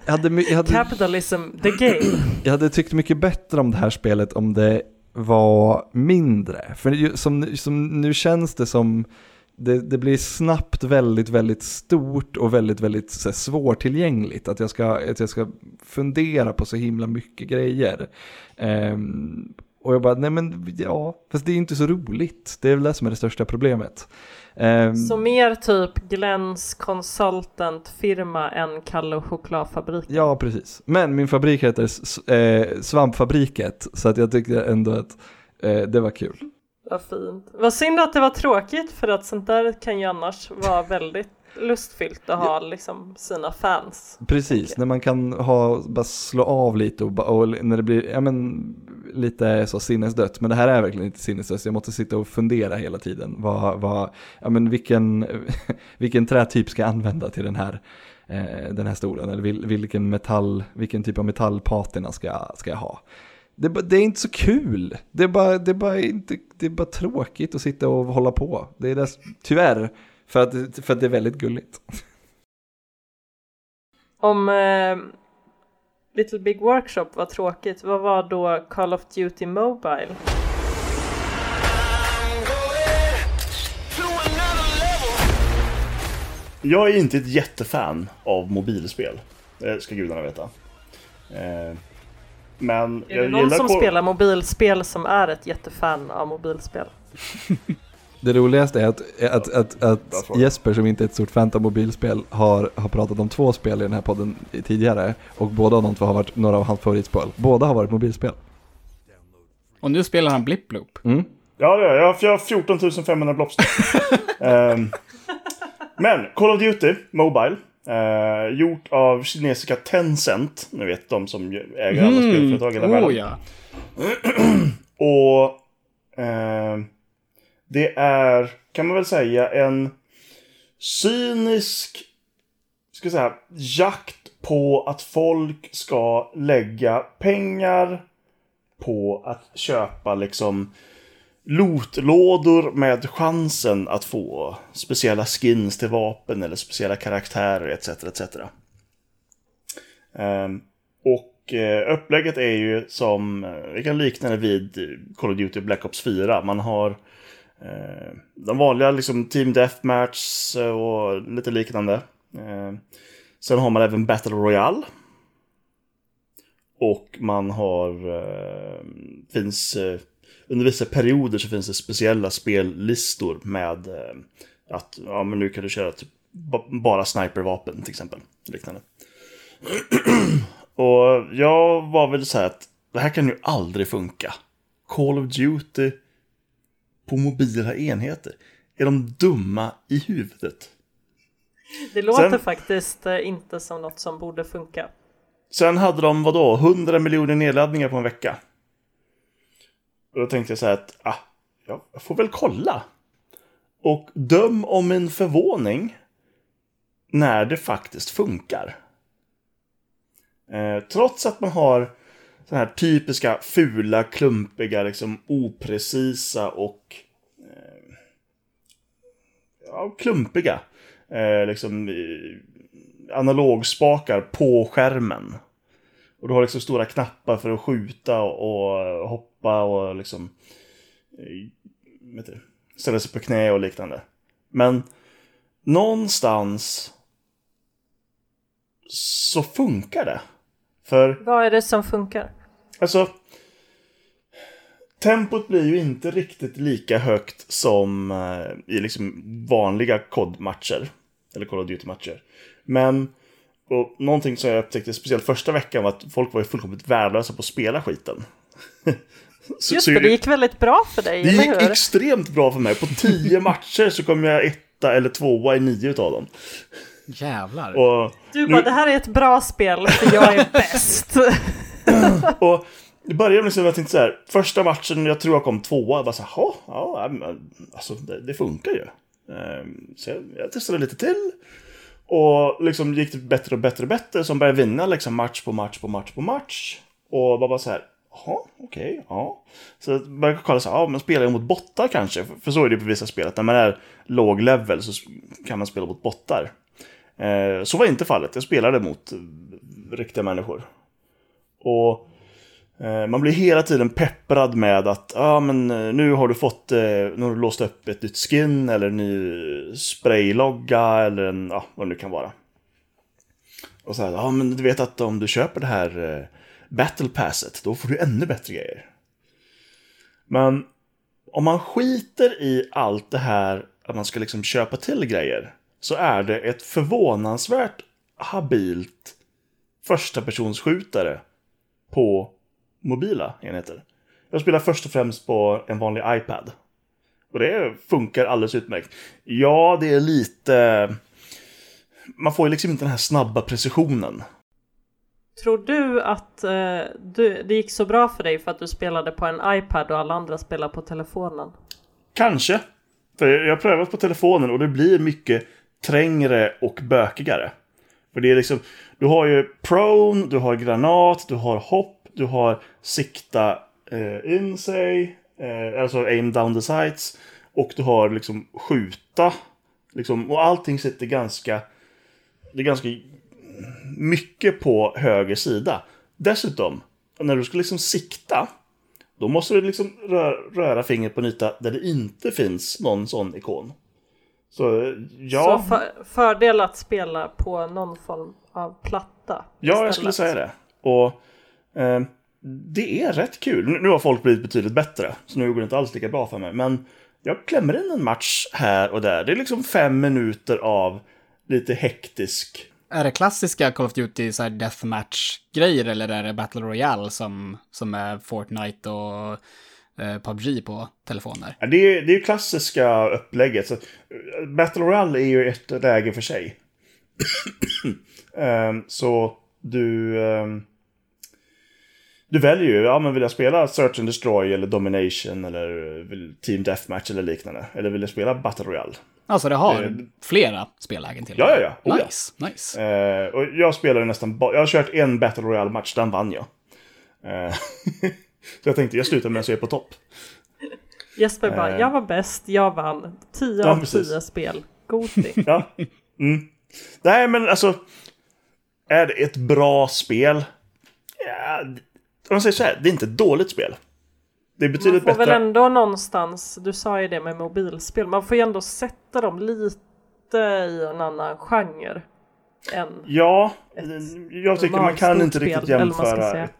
S4: jag, hade, jag, hade,
S2: Capitalism, the game.
S4: jag hade tyckt mycket bättre om det här spelet om det var mindre. För ju- som, som nu känns det som det, det blir snabbt väldigt, väldigt stort och väldigt, väldigt så här, svårtillgängligt. Att jag, ska, att jag ska fundera på så himla mycket grejer. Ehm, och jag bara, nej men ja, fast det är inte så roligt. Det är väl det som är det största problemet. Ehm,
S2: Så mer typ Glens consultant-firma än Kalle och chokladfabriken.
S4: Ja, precis. Men min fabrik heter eh, Svampfabriket, så att jag tyckte ändå att eh, det var kul.
S2: Vad fint. Vad synd att det var tråkigt för att sånt där kan ju annars vara väldigt lustfyllt att ha liksom sina fans.
S4: Precis, när man kan ha, bara slå av lite och, och när det blir, ja men, lite så sinnesdött. Men det här är verkligen inte sinnesdött, jag måste sitta och fundera hela tiden. Vad, vad, ja men vilken, vilken trätyp ska jag använda till den här, eh, den här stolen? Eller vil, vilken metall, vilken typ av metallpatina ska, ska jag ha? Det, det är inte så kul. Det är, bara, det, är bara inte, det är bara tråkigt att sitta och hålla på. Det är dess, tyvärr, för att, det- för att det är väldigt gulligt.
S2: Om eh, Little Big Workshop var tråkigt, vad var då Call of Duty Mobile?
S3: Jag är inte ett jättefan av mobilspel. Det ska gudarna veta. Eh, Men
S2: Är
S3: jag
S2: det någon som
S3: Call-
S2: spelar mobilspel som är ett jättefan av mobilspel?
S4: Det roligaste är att, att, att, att. Jesper som inte är ett stort fan av mobilspel har, har pratat om två spel i den här podden tidigare och båda av de två har varit några av hans favoritspel. Båda har varit mobilspel.
S1: Och nu spelar han Blip Loop.
S4: Mm.
S3: Ja, det gör jag. Jag har 14 500 blobster. Ehm, men Call of Duty Mobile. Eh, gjort av kinesiska Tencent. Ni vet de som äger alla spelföretag i hela världen.
S1: oh ja.
S3: Och eh, det är, kan man väl säga, en cynisk ska säga, jakt på att folk ska lägga pengar på att köpa liksom lootlådor med chansen att få speciella skins till vapen eller speciella karaktärer etc. etc. Ehm, och eh, upplägget är ju som, eh, vi kan likna det vid Call of Duty Black Ops 4. Man har eh, de vanliga liksom Team Deathmatch och lite liknande. Ehm, sen har man även Battle Royale. Och man har, finns, under vissa perioder så finns det speciella spellistor med eh, att, ja men nu kan du köra typ ba- bara snipervapen till exempel. Liknande. och jag var väl så här att det här kan ju aldrig funka. Call of Duty på mobila enheter. Är de dumma i huvudet?
S2: Det låter
S3: Sen-
S2: faktiskt eh, inte som något som borde funka.
S3: Sen hade de, vadå, 100 miljoner nedladdningar på en vecka. Och då tänkte jag så här att, ah, jag får väl kolla. Och döm om min förvåning när det faktiskt funkar. Eh, trots att man har den här typiska fula, klumpiga, liksom oprecisa och eh, ja, klumpiga eh, liksom eh, analogspakar på skärmen. Och du har liksom stora knappar för att skjuta och, och hoppa och liksom eh, vet du, ställa sig på knä och liknande. Men någonstans så funkar det. För
S2: Vad är det som funkar?
S3: Alltså, tempot blir ju inte riktigt lika högt som eh, i liksom vanliga COD-matcher. Eller Call of Duty-matcher. Men, och någonting som jag upptäckte speciellt första veckan var att folk var ju fullkomligt värdelösa på att spela skiten. Så-
S2: Just
S3: så
S2: det, det gick väldigt bra för dig,
S3: det
S2: eller
S3: gick
S2: hur?
S3: extremt bra för mig. På tio matcher så kom jag etta eller tvåa i nio utav dem.
S1: Jävlar.
S3: Och
S2: Du
S3: nu-
S2: bara, det här är ett bra spel för jag är bäst.
S3: Och det började med att jag tänkte så här, första matchen, jag tror jag kom tvåa, jag bara så här, "Jaha, ja, men, alltså det, det funkar ju. Ehm, Så jag, jag testade lite till. Och liksom gick det bättre och bättre och bättre, som började vinna liksom match på match på match på match. Och bara, bara så här, jaha, okej, ja. Så jag började kolla så här, ja men spelar jag mot bottar kanske? För, så är det på vissa spel, att när man är låg level så kan man spela mot bottar. Eh, så var inte fallet, jag spelade mot riktiga människor. Och Eh, man blir hela tiden pepprad med att ah, men eh, nu har du fått, eh, nu har du låst upp ett nytt skin eller en ny spraylogga eller en, ja, vad det nu kan vara. Och så här, ja men du vet att om du köper det här battlepasset, battle passet, då får du ännu bättre grejer. Men om man skiter i allt det här att man ska liksom köpa till grejer, så är det ett förvånansvärt habilt första personsskjutare på mobila enheter. Jag spelar först och främst på en vanlig iPad. Och det funkar alldeles utmärkt. Ja, det är lite... Man får ju liksom inte den här snabba precisionen.
S2: Tror du att eh, du, det gick så bra för dig för att du spelade på en iPad och alla andra spelar på telefonen?
S3: Kanske. För jag har prövat på telefonen och det blir mycket trängre och bökigare. För det är liksom, du har ju prone, du har granat, du har hopp, du har sikta eh, in sig, eh, alltså aim down the sights. Och du har liksom skjuta. Liksom, och allting sitter ganska, det är ganska mycket på höger sida. Dessutom, när du ska liksom sikta, då måste du liksom röra, röra fingret på en yta där det inte finns någon sån ikon. Så ja,
S2: Så för, fördel att spela på någon form av platta
S3: ja jag
S2: istället.
S3: skulle säga det. Och det är rätt kul. Nu- har folk blivit betydligt bättre, så nu går det inte alls lika bra för mig. Men jag klämmer in en match här och där. Det är liksom fem minuter av lite hektisk
S1: Är det klassiska Call of Duty så här deathmatch-grejer eller är det Battle Royale som, som är Fortnite och eh, PubG på telefoner?
S3: Ja, det är det är klassiska upplägget. Så, eh, Battle Royale är ju ett läge för sig. Ehm, så du... ehm, du väljer ju, ja men vill jag spela Search and Destroy eller Domination eller eh, Team Deathmatch eller liknande. Eller vill jag spela Battle Royale?
S1: Alltså det har
S3: Det-
S1: flera spellägen till.
S3: Ja, ja, ja. Oh, ja.
S1: Nice, nice.
S3: Eh, och jag spelar ju nästan bara, jag har kört en Battle Royale-match, den vann jag. Eh, så jag tänkte, jag slutar med att jag är på topp.
S2: Jesper bara,
S3: Eh.
S2: jag var bäst, jag vann. 10
S3: Ja,
S2: av
S3: precis.
S2: 10 spel. Goti.
S3: Ja. Mm. Nej, men alltså. Är det ett bra spel? Ja, om man säger så här, det är inte ett dåligt spel. Det är
S2: Man
S3: betydligt
S2: får väl
S3: bättre.
S2: ändå någonstans, du sa ju det med mobilspel, man får ju ändå sätta dem lite i en annan genre. Än
S3: Ja, jag tycker man kan inte riktigt
S2: man
S3: jämföra ett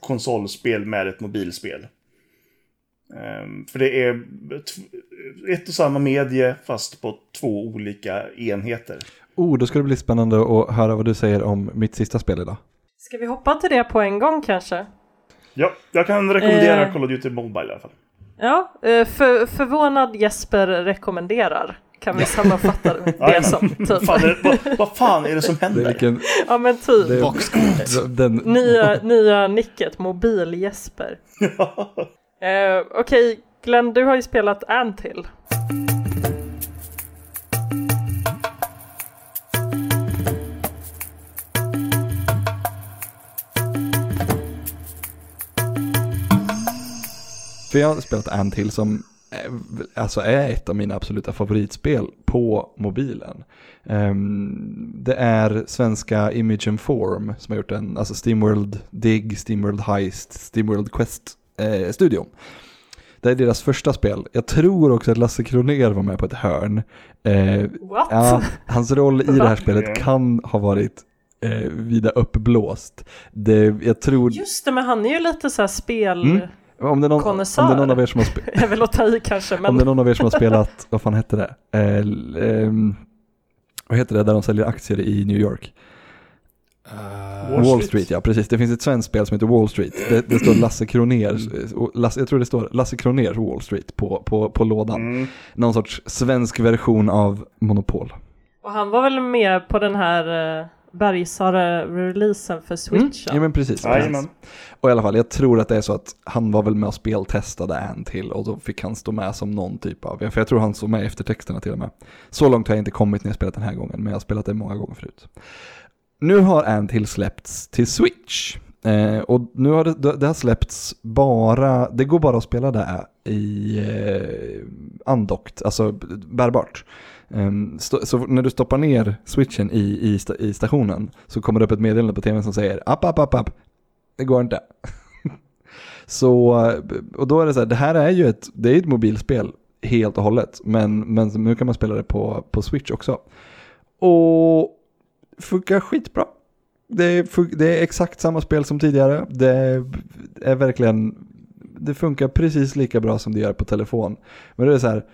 S3: konsolspel med ett mobilspel. Ehm, för det är ett och samma medie fast på två olika enheter.
S4: Oh, då ska det bli spännande att höra vad du säger om mitt sista spel idag.
S2: Ska vi hoppa till det på en gång kanske?
S3: Ja, jag kan rekommendera
S2: Eh.
S3: Call of Duty Mobile i alla fall.
S2: Ja, eh, för, förvånad Jesper rekommenderar. Kan vi sammanfatta det som typ.
S3: Fan, det, vad, vad fan är det som händer?
S4: vilken,
S2: Ja men typ.
S4: det den,
S2: Nya, nya nicket, mobil-Jesper. Eh, Okej, Glenn, du har ju spelat Antill.
S4: För jag har spelat Antill som är, alltså är ett av mina absoluta favoritspel på mobilen. Ehm, det är svenska Image and Form som har gjort en, alltså Steamworld Dig, Steamworld Heist, Steamworld Quest-studion. det är deras första spel. Jag tror också att Lasse Kronér var med på ett hörn. Eh,
S2: What?
S4: ja, hans roll i det här spelet kan ha varit eh, vida uppblåst. Det, jag tror...
S2: Just det, men han är ju lite så här spel...
S4: Mm. Om det, är någon, om det är någon av er som har spelat
S2: Jag vill ta i kanske, men...
S4: Om det är någon av er som har spelat, vad fan hette det? Eh, ehm, vad heter det där de säljer aktier i New York?
S1: Uh,
S3: Wall Street.
S4: Street. ja precis. Det finns ett svenskt spel som heter Wall Street. Det, det står Lasse Kronér, Lasse, jag tror det står Lasse Kronérs Wall Street på, på, på lådan.
S3: Mm.
S4: Någon sorts svensk version av Monopol.
S2: Och han var väl med på den här uh, Bergsala-releasen för
S4: Mm.
S2: Switchen?
S4: Ja men precis.
S3: Jajamän.
S4: Och i alla fall, jag tror att det är så att han var väl med och speltestade en till och då fick han stå med som någon typ av, för jag tror han stod med i eftertexterna till och med. Så långt har jag inte kommit när jag spelat den här gången, men jag har spelat det många gånger förut. Nu har en till släppts till Switch. Eh, och nu har det, det har släppts bara, det går bara att spela det i eh, andockt, alltså bärbart. Ehm, så när du stoppar ner switchen i, i, sta- i stationen så kommer det upp ett meddelande på tvn som säger app, app, app, app. Det går inte. så, eh, och då är det så här, det här är ju ett, det är ett mobilspel helt och hållet. Men, men nu kan man spela det på, på Switch också. Och funkar skitbra. Det är, det är exakt samma spel som tidigare. Det är verkligen, det funkar precis lika bra som det gör på telefon. Men det är så här,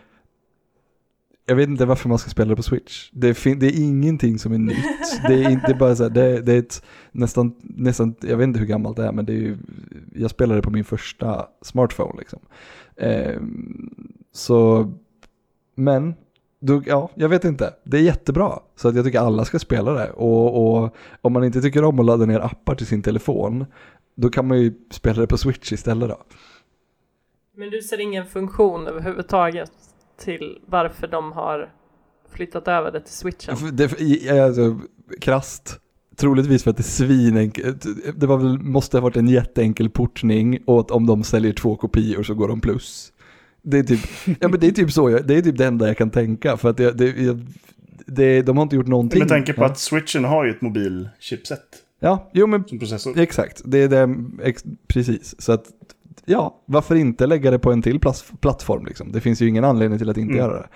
S4: jag vet inte varför man ska spela det på Switch. Det, fin- det är ingenting som är nytt. Det är, inte, det är bara så här, det, det är ett nästan, nästan, jag vet inte hur gammalt det är, men det är ju, jag spelade det på min första smartphone liksom. Eh, så, men, då, ja, jag vet inte. Det är jättebra. Så att jag tycker alla ska spela det. Och, och om man inte tycker om att ladda ner appar till sin telefon, då kan man ju spela det på Switch istället då.
S2: Men du ser ingen funktion överhuvudtaget till varför de har flyttat över det till Switchen?
S4: Det, alltså, krasst. Troligtvis för att det är svinenkelt. Det var väl, måste ha varit en jätteenkel portning och att om de säljer två kopior så går de plus. Det är typ, ja men det är typ så, jag, det är typ det enda jag kan tänka för att det, det, det, de har inte gjort någonting.
S3: Med tanke på
S4: ja.
S3: att switchen har ju ett mobilchipset
S4: Ja, jo men
S3: som processor.
S4: exakt. Det är det, ex, precis. Så att, ja, varför inte lägga det på en till plattform liksom? Det finns ju ingen anledning till att inte
S3: Mm.
S4: göra det.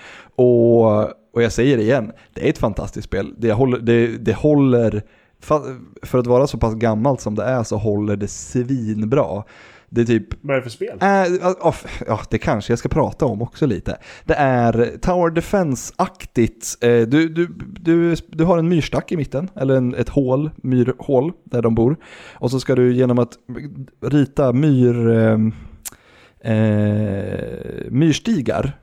S4: Och, och jag säger det igen, det är ett fantastiskt spel. Det håller, det, det håller för att vara så pass gammalt som det är så håller det svinbra. Det är typ
S3: Vad är det för spel?
S4: Äh, ja, det kanske jag ska prata om också lite. Det är Tower Defense-aktigt. Eh, Du, du, du, du har en myrstack i mitten, eller en, ett hål, myrhål, där de bor. Och så ska du genom att rita myr, eh, eh, myrstigar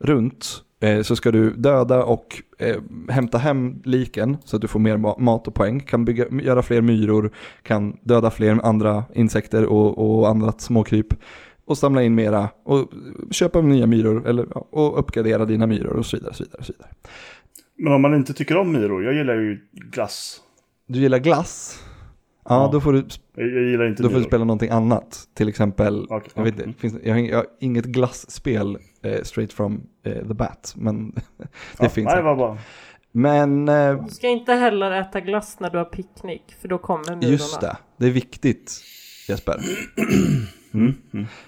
S4: runt så ska du döda och eh, hämta hem liken så att du får mer ma- mat och poäng. Kan bygga, göra fler myror, kan döda fler andra insekter och, och annat småkryp. Och samla in mera och köpa nya myror eller, ja, och uppgradera dina myror och så vidare. Så vidare, så vidare.
S3: Men om man inte tycker om myror, jag gillar ju glass.
S4: Du gillar glass? Ja, då får du,
S3: Jag, jag gillar inte
S4: då får du spela någonting annat. Till exempel,
S3: Okej,
S4: jag vet inte, finns, jag, har, jag har inget glassspel eh, straight from eh, the bat, men det
S3: Ja,
S4: finns.
S3: Nej, var bara...
S4: Men eh,
S2: Du ska inte heller äta glass när du har picknick, för då kommer myrorna.
S4: just det, det är viktigt Jesper. Mm.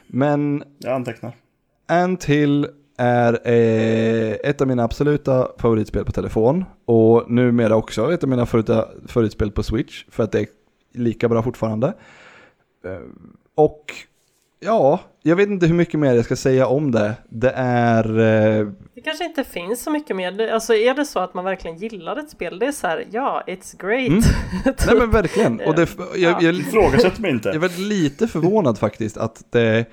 S4: Men
S3: Jag antecknar.
S4: en till är eh, ett av mina absoluta favoritspel på telefon. Och numera också ett av mina favorita, favoritspel på Switch. För att det är lika bra fortfarande. Eh, och ja, jag vet inte hur mycket mer jag ska säga om det. Det är... Eh,
S2: Det kanske inte finns så mycket mer. Alltså är det så att man verkligen gillar ett spel, det är så här, ja, it's great.
S4: Mm. nej men verkligen. Och det, jag, jag,
S3: Ifrågasätt mig inte.
S4: Jag var lite förvånad faktiskt att det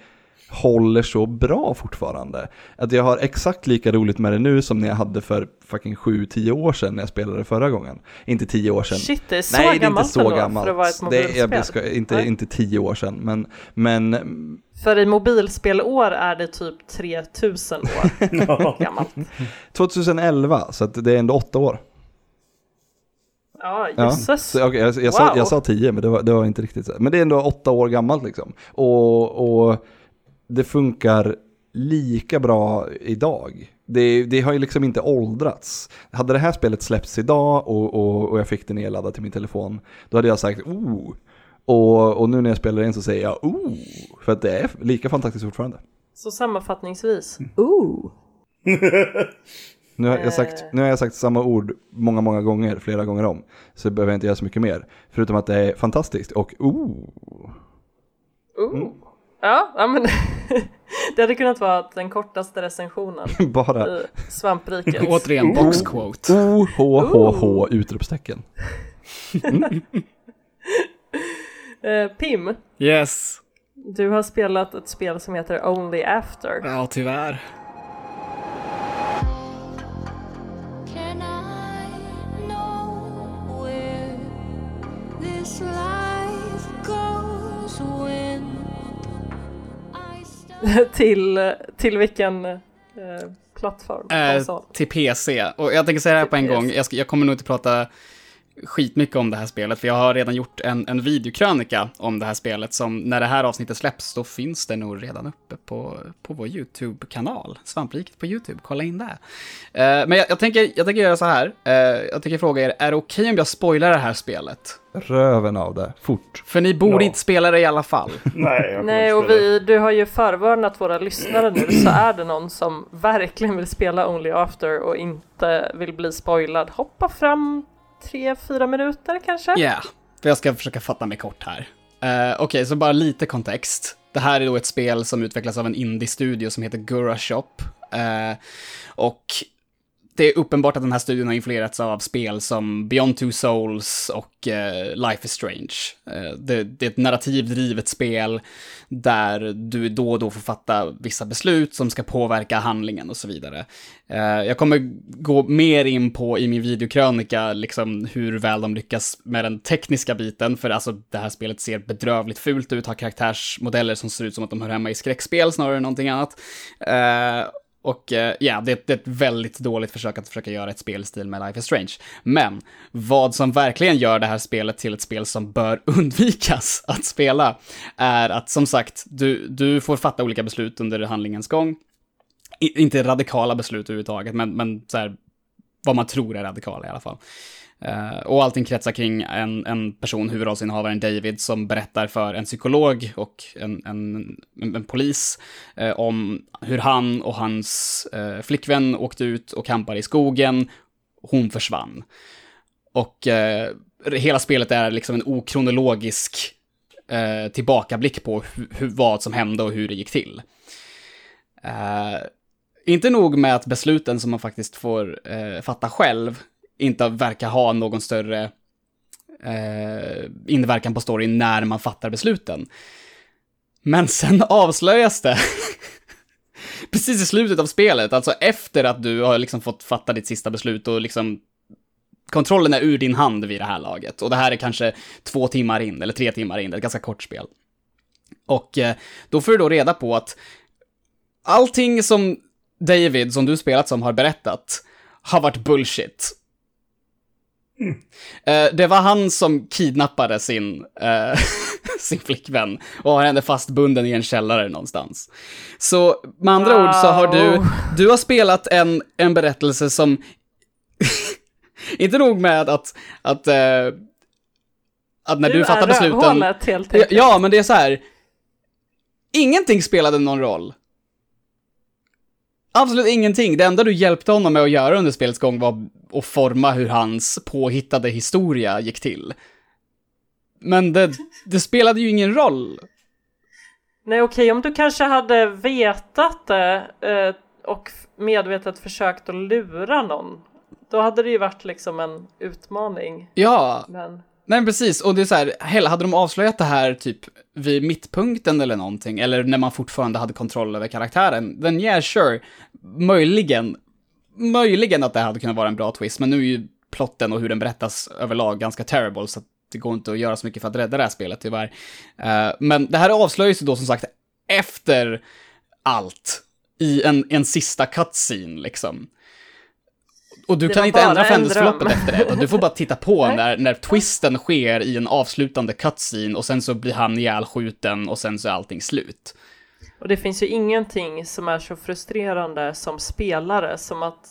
S4: håller så bra fortfarande. Att jag har exakt lika roligt med det nu som när jag hade för fucking 7-10 år sedan när jag spelade förra gången. Inte 10 år sedan.
S2: Shit, det är så
S4: Nej, det är inte
S2: gammalt
S4: så gammalt.
S2: för att vara ett
S4: det
S2: mobilspel.
S4: är, jag ska, inte,
S2: Nej.
S4: inte 10 år sedan, men, men
S2: För i mobilspelår är det typ 3000 år gammalt.
S4: 2011, så det är ändå 8 år.
S2: Ja,
S4: Ja,
S2: jösses.
S4: okay, jag, jag, sa,
S2: Wow.
S4: jag sa 10, men det var, det var inte riktigt så. Men det är ändå 8 år gammalt liksom. Och, och det funkar lika bra idag. Det, det har ju liksom inte åldrats. Hade det här spelet släppts idag och, och, och jag fick det nedladdat till min telefon, då hade jag sagt oh. Och, och nu när jag spelar in så säger jag oh. För att det är lika fantastiskt fortfarande.
S2: Så sammanfattningsvis,
S4: Mm.
S2: ooh.
S4: Nu har, jag sagt, nu har jag sagt samma ord många, många gånger, flera gånger om. Så behöver jag inte göra så mycket mer. Förutom att det är fantastiskt och oh.
S2: ooh.
S4: Mm.
S2: Ja, ja, men det hade kunnat vara den kortaste recensionen
S4: Bara
S2: i svampriket.
S1: Återigen boxquote.
S4: O, H, H, H, utropstecken.
S2: Eh, Pim,
S1: Yes.
S2: du har spelat ett spel som heter Only After.
S1: Ja, tyvärr.
S2: till, till vilken eh, plattform?
S1: Eh, till PC. Och jag tänker säga det här på en
S2: Till
S1: gång.
S2: PC.
S1: Jag, ska, jag kommer nog inte prata skitmycket om det här spelet, för jag har redan gjort en, en videokrönika om det här spelet som när det här avsnittet släpps, då finns det nog redan uppe på, på vår YouTube-kanal. Svampriket på YouTube, kolla in det. Eh, men jag, jag, tänker, jag tänker göra så här, eh, jag tänker fråga er, är det okej om jag spoilar det här spelet?
S4: Röven av det, fort.
S1: För ni borde
S3: Ja.
S1: inte spela det i alla fall.
S3: Nej, jag
S2: Nej, och vi, du har ju förvarnat våra lyssnare nu, så är det någon som verkligen vill spela Only After och inte vill bli spoilad, hoppa fram tre, fyra minuter kanske?
S1: Ja, för jag ska försöka fatta mig kort här. Uh, Okej, så bara lite kontext. Det här är då ett spel som utvecklas av en indie-studio som heter Gura Shop. Uh, och det är uppenbart att den här studion har influerats av spel som Beyond Two Souls och eh, Life is Strange. Eh, det, det är ett narrativdrivet spel där du då och då får fatta vissa beslut som ska påverka handlingen och så vidare. Eh, jag kommer gå mer in på i min videokrönika liksom hur väl de lyckas med den tekniska biten, för alltså det här spelet ser bedrövligt fult ut, har karaktärsmodeller som ser ut som att de hör hemma i skräckspel snarare än någonting annat. Eh, och eh, ja, det, det är ett väldigt dåligt försök att försöka göra ett spel i stil med Life is Strange. Men vad som verkligen gör det här spelet till ett spel som bör undvikas att spela är att som sagt, du, du får fatta olika beslut under handlingens gång. I, inte radikala beslut överhuvudtaget, men, men så här, vad man tror är radikala i alla fall. Uh, och allting kretsar kring en, en person, huvudrollsinnehavaren David, som berättar för en psykolog och en, en, en, en polis uh, om hur han och hans uh, flickvän åkte ut och campade i skogen. Hon försvann. Och hela spelet är liksom en okronologisk tillbakablick på hu- vad som hände och hur det gick till. Inte nog med att besluten som man faktiskt får fatta själv inte verkar ha någon större eh, inverkan på storyn när man fattar besluten. Men sen avslöjas det precis i slutet av spelet, alltså efter att du har liksom fått fatta ditt sista beslut och liksom kontrollen är ur din hand vid det här laget. Och det här är kanske två timmar in, eller tre timmar in, det är ett ganska kort spel. Och eh, då får du då reda på att allting som David, som du spelat som, har berättat, har varit bullshit. Eh, det var han som kidnappade sin, eh, sin flickvän och har henne fastbunden i en källare någonstans. Så med andra ord så har du,
S2: Wow.
S1: du har spelat en, en berättelse som, inte nog med att, att, eh, att när du, fattar
S2: är
S1: besluten,
S2: rövhålet helt
S1: Ja,
S2: enkelt.
S1: ja, men det är så här. Ingenting spelade någon roll. Absolut ingenting. Det enda du hjälpte honom med att göra under spelets gång var att forma hur hans påhittade historia gick till. Men det, det spelade ju ingen roll.
S2: Nej okej, om du kanske hade vetat det eh, och medvetet försökt att lura någon. Då hade det ju varit liksom en utmaning.
S1: Ja,
S2: Men
S1: nej precis. Och det är så här, hell, hade de avslöjat det här typ vid mittpunkten eller någonting, eller när man fortfarande hade kontroll över karaktären, then yeah, sure. Möjligen, möjligen att det hade kunnat vara en bra twist, men nu är ju plotten och hur den berättas överlag ganska terrible, så det går inte att göra så mycket för att rädda det här spelet tyvärr. Eh, men det här avslöjas ju då som sagt efter allt i en, en sista cutscene liksom. Och du
S2: Det
S1: kan inte ändra händelseförloppet efter det, du får bara titta på när, när twisten sker i en avslutande cutscene och sen så blir han ihjälskjuten och sen så är allting slut.
S2: Och det finns ju ingenting som är så frustrerande som spelare som att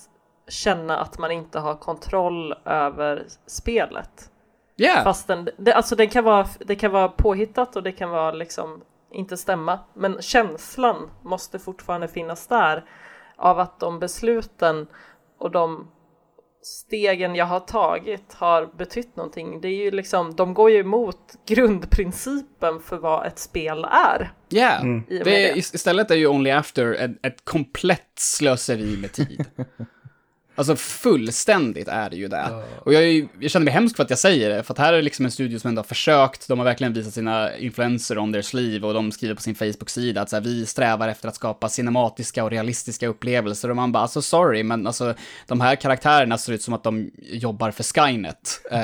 S2: känna att man inte har kontroll över spelet.
S1: Yeah.
S2: Fastän, det, alltså det kan, vara, det kan vara påhittat och det kan vara liksom inte stämma. Men känslan måste fortfarande finnas där av att de besluten och de stegen jag har tagit har betytt någonting. Det är ju liksom, de går ju emot grundprincipen för vad ett spel är.
S1: Yeah. Det,
S2: det.
S1: ist- istället är ju Only After ett, ett komplett slöseri med tid. Alltså fullständigt är det ju det. Och jag, är, jag känner mig hemskt för att jag säger det, för att här är liksom en studio som ändå har försökt, de har verkligen visat sina influenser on their sleeve och de skriver på sin Facebook-sida att så här, vi strävar efter att skapa cinematiska och realistiska upplevelser och man bara, alltså sorry, men alltså de här karaktärerna ser ut som att de jobbar för Skynet. Eh,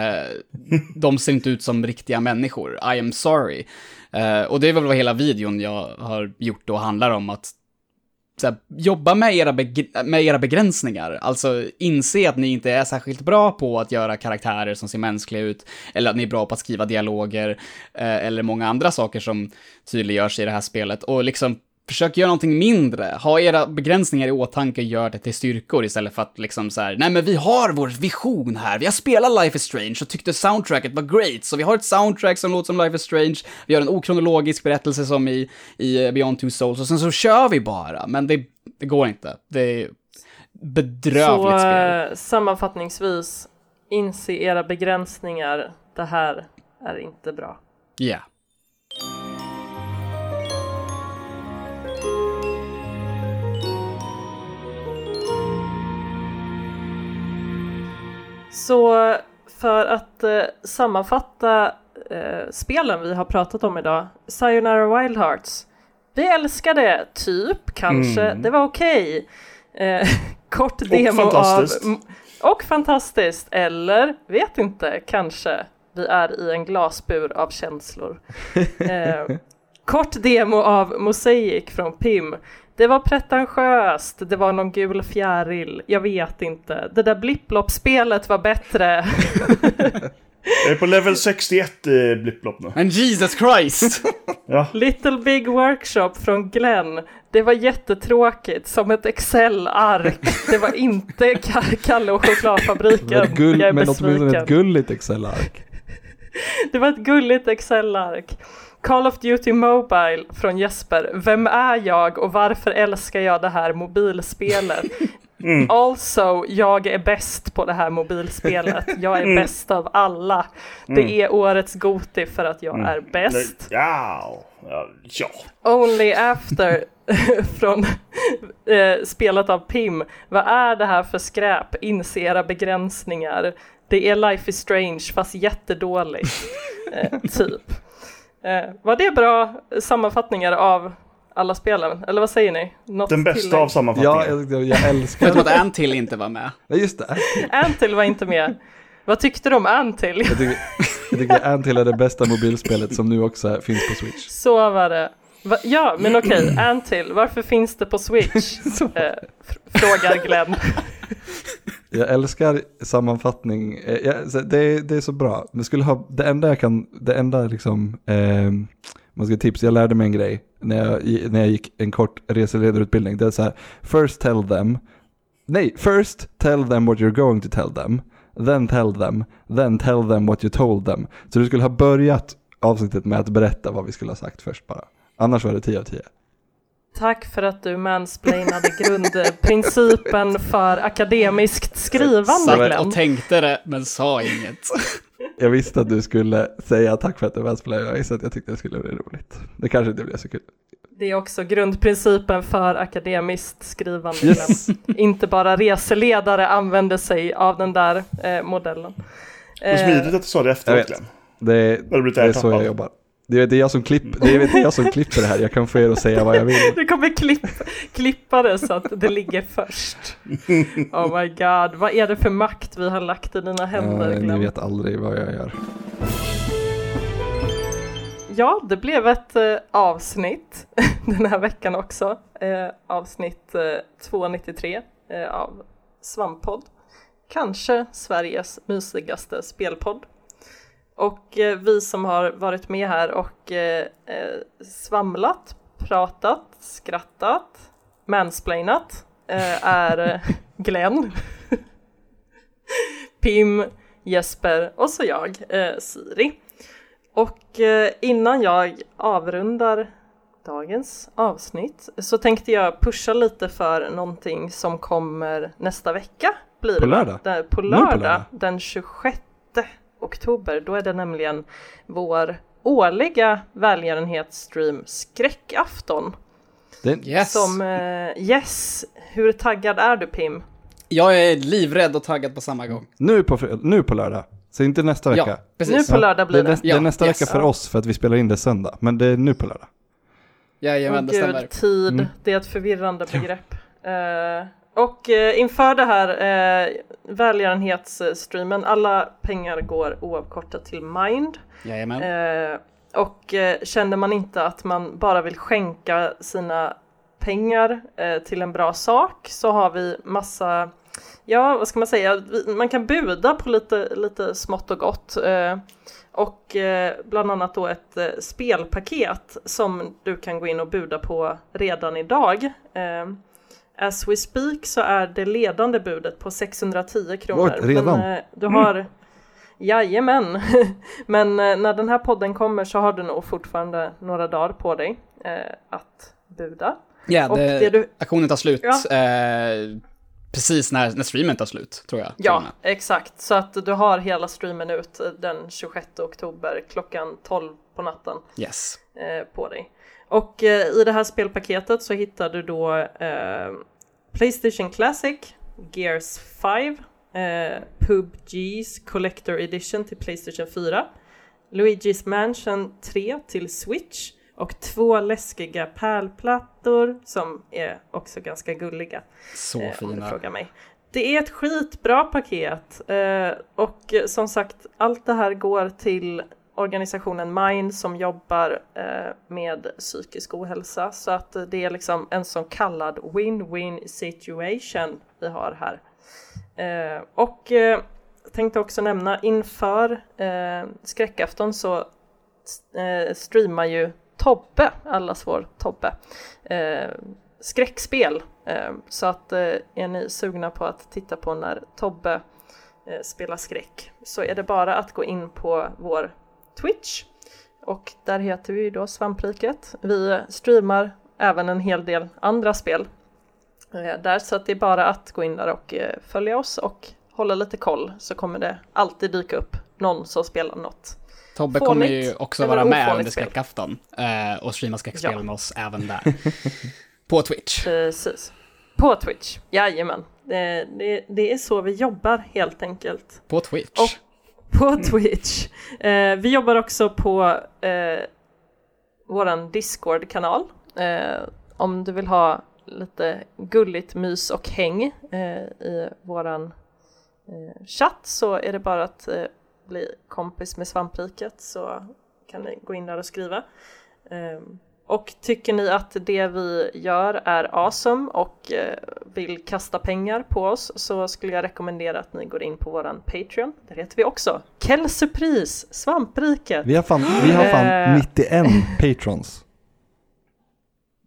S1: de ser inte ut som riktiga människor, I am sorry. Eh, och det är väl vad hela videon jag har gjort och handlar om, att här, jobba med era, med era begränsningar. Alltså inse att ni inte är särskilt bra på att göra karaktärer som ser mänskliga ut, eller att ni är bra på att skriva dialoger, eh, eller många andra saker som tydliggörs i det här spelet. Och liksom försök göra någonting mindre. Ha era begränsningar i åtanke och gör det till styrkor istället för att liksom så här, nej men vi har vår vision här. Vi har spelat Life is Strange och tyckte soundtracket var great, så vi har ett soundtrack som låter som Life is Strange. Vi har en okronologisk berättelse som i, i Beyond Two Souls och sen så kör vi bara. Men det, det går inte. Det är bedrövligt
S2: Så
S1: spel.
S2: eh, sammanfattningsvis, inse era begränsningar. Det här är inte bra.
S1: Ja.
S2: Så för att eh, sammanfatta eh, spelen vi har pratat om idag. Sayonara Wild Hearts. Vi älskar det, typ, kanske.
S3: Mm.
S2: Det var okej. Eh, kort demo
S3: fantastiskt.
S2: av... Och fantastiskt. Eller, vet inte, kanske. Vi är i en glasbur av känslor. Kort demo av Mosaic från PIM. Det var pretentiöst, det var någon gul fjäril, jag vet inte. Det där blipplopp-spelet var bättre.
S3: Jag är på level 61 i Blipplopp nu.
S1: Men Jesus Christ!
S3: Ja.
S2: Little Big Workshop från Glenn. Det var jättetråkigt, som ett Excel-ark. Det var inte Ka- Kalle och chokladfabriken.
S4: Det var ett gull,
S2: jag är
S4: men åtminstone
S2: besviken.
S4: ett gulligt Excel-ark.
S2: Det var ett gulligt Excel-ark. Call of Duty Mobile från Jesper. Vem är jag och varför älskar jag det här mobilspelet? Also, jag är bäst på det här mobilspelet. Jag är bäst av alla. Det är årets Goti för att jag är bäst.
S3: Ja. ja.
S2: Only After från eh, spelet av Pim. Vad är det här för skräp? Inse era begränsningar. Det är Life is Strange fast jättedåligt. Eh, typ. Eh, var det bra sammanfattningar av alla spelen? Eller vad säger ni? Något
S3: Den bästa
S2: tillägg?
S3: av sammanfattningar.
S4: Ja, jag, jag älskar
S1: Förutom
S4: det.
S1: att Antill inte var med.
S4: Ja, just det.
S2: Antil var inte med. Vad tyckte du om Antil?
S4: Jag tycker, jag tycker Antil är det bästa mobilspelet som nu också finns på Switch.
S2: Så var det. Va? Ja, men okej, Antil, varför finns det på Switch? Eh, fr- frågar Glenn.
S4: Jag älskar sammanfattning, eh, jag, det, är- det är så bra. Men skulle ha, det enda jag kan, det enda liksom, eh, man ska tipsa, jag lärde mig en grej när jag, när jag gick en kort reseledarutbildning. Det är så här, first tell them, nej, first tell them what you're going to tell them, then tell them, then tell them what you told them. Så du skulle ha börjat avsnittet med att berätta vad vi skulle ha sagt först bara. Annars var det 10 av 10.
S2: Tack för att du mansplainade grundprincipen för akademiskt skrivande Glenn.
S1: och tänkte det, men sa inget.
S4: Jag visste att du skulle säga tack för att du spelare. Jag visste att jag tyckte det skulle bli roligt. Det kanske inte blev så kul.
S2: Det är också grundprincipen för akademiskt skrivande
S4: Yes.
S2: Inte bara reseledare använder sig av den där eh, modellen.
S3: Vad
S2: Eh,
S3: smidigt att du sa det efteråt. Glenn.
S4: Det,
S3: blivit
S4: det är så jag jobbar. Det är, det är jag som klipp, det är, det är jag som klipper det här. Jag kan få er att säga vad jag vill.
S2: Du kommer klipp, klippa det så att det ligger först. Oh my god, vad är det för makt vi har lagt i dina händer Glenn?
S4: ni vet aldrig vad jag gör.
S2: Ja, det blev ett eh, avsnitt den här veckan också. Eh, avsnitt eh, 293 eh, av Svamppodd. Kanske Sveriges mysigaste spelpodd. Och eh, vi som har varit med här och eh, eh, svamlat, pratat, skrattat, mansplainat eh, är eh, Glenn, Pim, Jesper och så jag, eh, Siri. Och innan jag avrundar dagens avsnitt så tänkte jag pusha lite för någonting som kommer nästa vecka. Blir
S4: På lördag?
S2: Där, på lördag,
S4: på lördag?
S2: den 26 oktober. Då är det nämligen vår årliga välgörenhetsstream Skräckafton.
S4: Det,
S1: Yes.
S2: Som, eh, yes, hur taggad är du Pim?
S1: Jag är livrädd och taggad på samma gång.
S4: nu, på, nu på lördag. Så inte nästa vecka.
S1: Ja,
S2: Nu
S1: precis.
S2: på lördag
S4: det,
S2: blir det.
S4: näst, det är
S1: Ja,
S4: nästa
S1: yes.
S4: vecka för oss för att vi spelar in det söndag. Men det är nu på lördag.
S1: Jajamän, det
S2: Åh
S1: stämmer.
S2: gud, tid,
S4: Mm.
S2: det är ett förvirrande begrepp. Eh, och eh, inför det här uh, välgörenhetsstreamen, alla pengar går oavkortat till Mind.
S1: Jajamän.
S2: Eh, och uh, känner man inte att man bara vill skänka sina pengar eh, till en bra sak så har vi massa, ja vad ska man säga, Vi- man kan buda på lite, lite smått och gott. eh, och eh, bland annat då ett eh, spelpaket som du kan gå in och buda på redan idag. As we speak så är det ledande budet på 610 kronor.
S4: Oj, redan?
S2: Men, eh, du har Jajamän! Men eh, när den här podden kommer så har du nog fortfarande några dagar på dig eh, att buda.
S1: Ja,
S2: och
S1: det,
S2: det du-
S1: aktionen tar slut
S2: Ja.
S1: eh, precis när, när streamen tar slut, tror jag.
S2: Ja, exakt. Så att du har hela streamen ut den 26 oktober klockan 12 på natten
S1: Yes.
S2: Eh, på dig. Och eh, i det här spelpaketet så hittar du då eh, Playstation Classic, Gears 5, eh, PUBG's Collector Edition till Playstation 4, Luigi's Mansion 3 till Switch och två läskiga pärlplattor som är också ganska gulliga.
S1: Så
S2: eh, om du
S1: fina.
S2: frågar mig. Det är ett skitbra paket eh, och som sagt allt det här går till organisationen Mind som jobbar eh, med psykisk ohälsa så att eh, det är liksom en så kallad win-win situation vi har här. Eh, och eh, jag tänkte också nämna inför eh, skräckafton så eh, streamar ju Tobbe, allas vår Tobbe, eh, skräckspel. Så att är ni sugna på att titta på när Tobbe spelar skräck så är det bara att gå in på vår Twitch och där heter vi då Svampriket. Vi streamar även en hel del andra spel eh, där så att det är bara att gå in där och eh, följa oss och hålla lite koll så kommer det alltid dyka upp någon som spelar något.
S1: Tobbe
S2: Fånigt
S1: kommer ju också vara med under skräckafton eh, och streama skräckspel
S2: Ja.
S1: med oss även där. På Twitch.
S2: Precis. På Twitch, jajamän. Det, det, det är så vi jobbar helt enkelt.
S1: På Twitch.
S2: Och- På Twitch. Eh, vi jobbar också på eh, våran Discord-kanal. Eh, om du vill ha lite gulligt mys och häng eh, i våran eh, chatt så är det bara att eh, bli kompis med svampriket så kan ni gå in där och skriva. Eh, Och tycker ni att det vi gör är awesome och eh, vill kasta pengar på oss så skulle jag rekommendera att ni går in på våran Patreon. Där heter vi också Kelsupris, Svampriket.
S4: Vi har fan, vi har fan
S2: Eh.
S4: 91 patrons.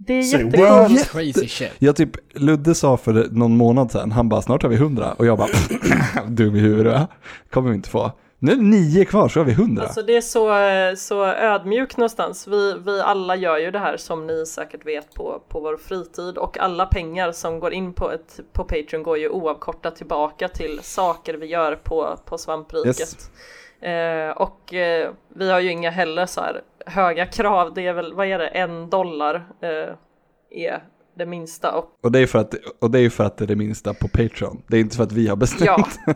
S2: Det är
S3: what?
S1: Crazy shit.
S4: Jag typ, Ludde sa för någon månad sedan, han bara snart har vi 100 och jag bara dum i huvudet? Kommer vi inte få. Nu är det nio kvar så har vi 100.
S2: Alltså det är så, så ödmjukt någonstans. Vi, vi alla gör ju det här som ni säkert vet på, på vår fritid och alla pengar som går in på, ett, på Patreon går ju oavkortat tillbaka till saker vi gör på, på svampriket.
S4: Yes.
S2: Eh, och eh, vi har ju inga heller så här höga krav. Det är väl, vad är det, en dollar eh, är det minsta. Och
S4: Och det är för att, och det är för att det är det minsta på Patreon. Det är inte för att vi har bestämt.
S2: Ja.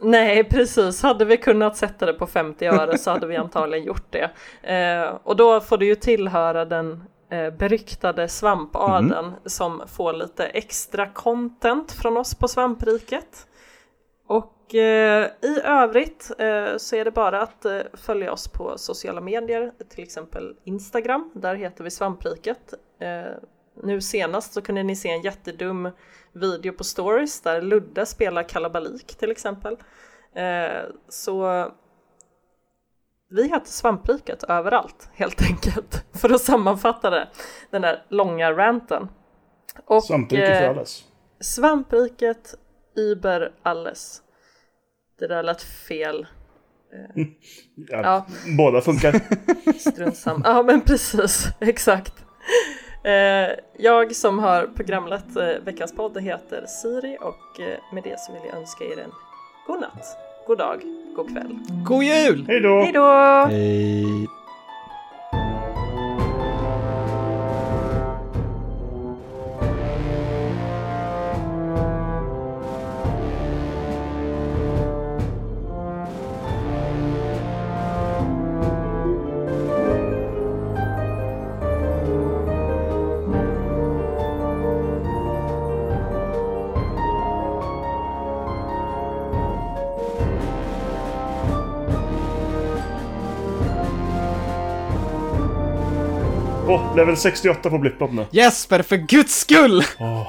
S2: Nej, precis. Hade vi kunnat sätta det på 50 öre så hade vi antagligen gjort det. Eh, och då får det ju tillhöra den eh, beryktade svampadeln som får lite extra content från oss på svampriket. Och eh, i övrigt eh, så är det bara att eh, följa oss på sociala medier, till exempel Instagram, där heter vi svampriket. Nu senast så kunde ni se en jättedum video på stories där Ludde spelar kalabalik till exempel. Så vi heter Svampriket överallt helt enkelt. För att sammanfatta det, den där långa ranten. Och,
S3: Svampriket för alles.
S2: Svampriket über alles. Det där lät fel.
S3: Ja,
S2: Ja.
S3: Båda funkar.
S2: Strunt samma. Ja men precis, exakt. Eh, jag som har programlett eh, veckans podd heter Siri och eh, med det så vill jag önska er en god natt, god dag, god kväll.
S1: God jul!
S3: Hej då!
S2: Hej då!
S3: Level 68 på Blipplopp nu.
S1: Jesper, för guds skull!
S3: Åh.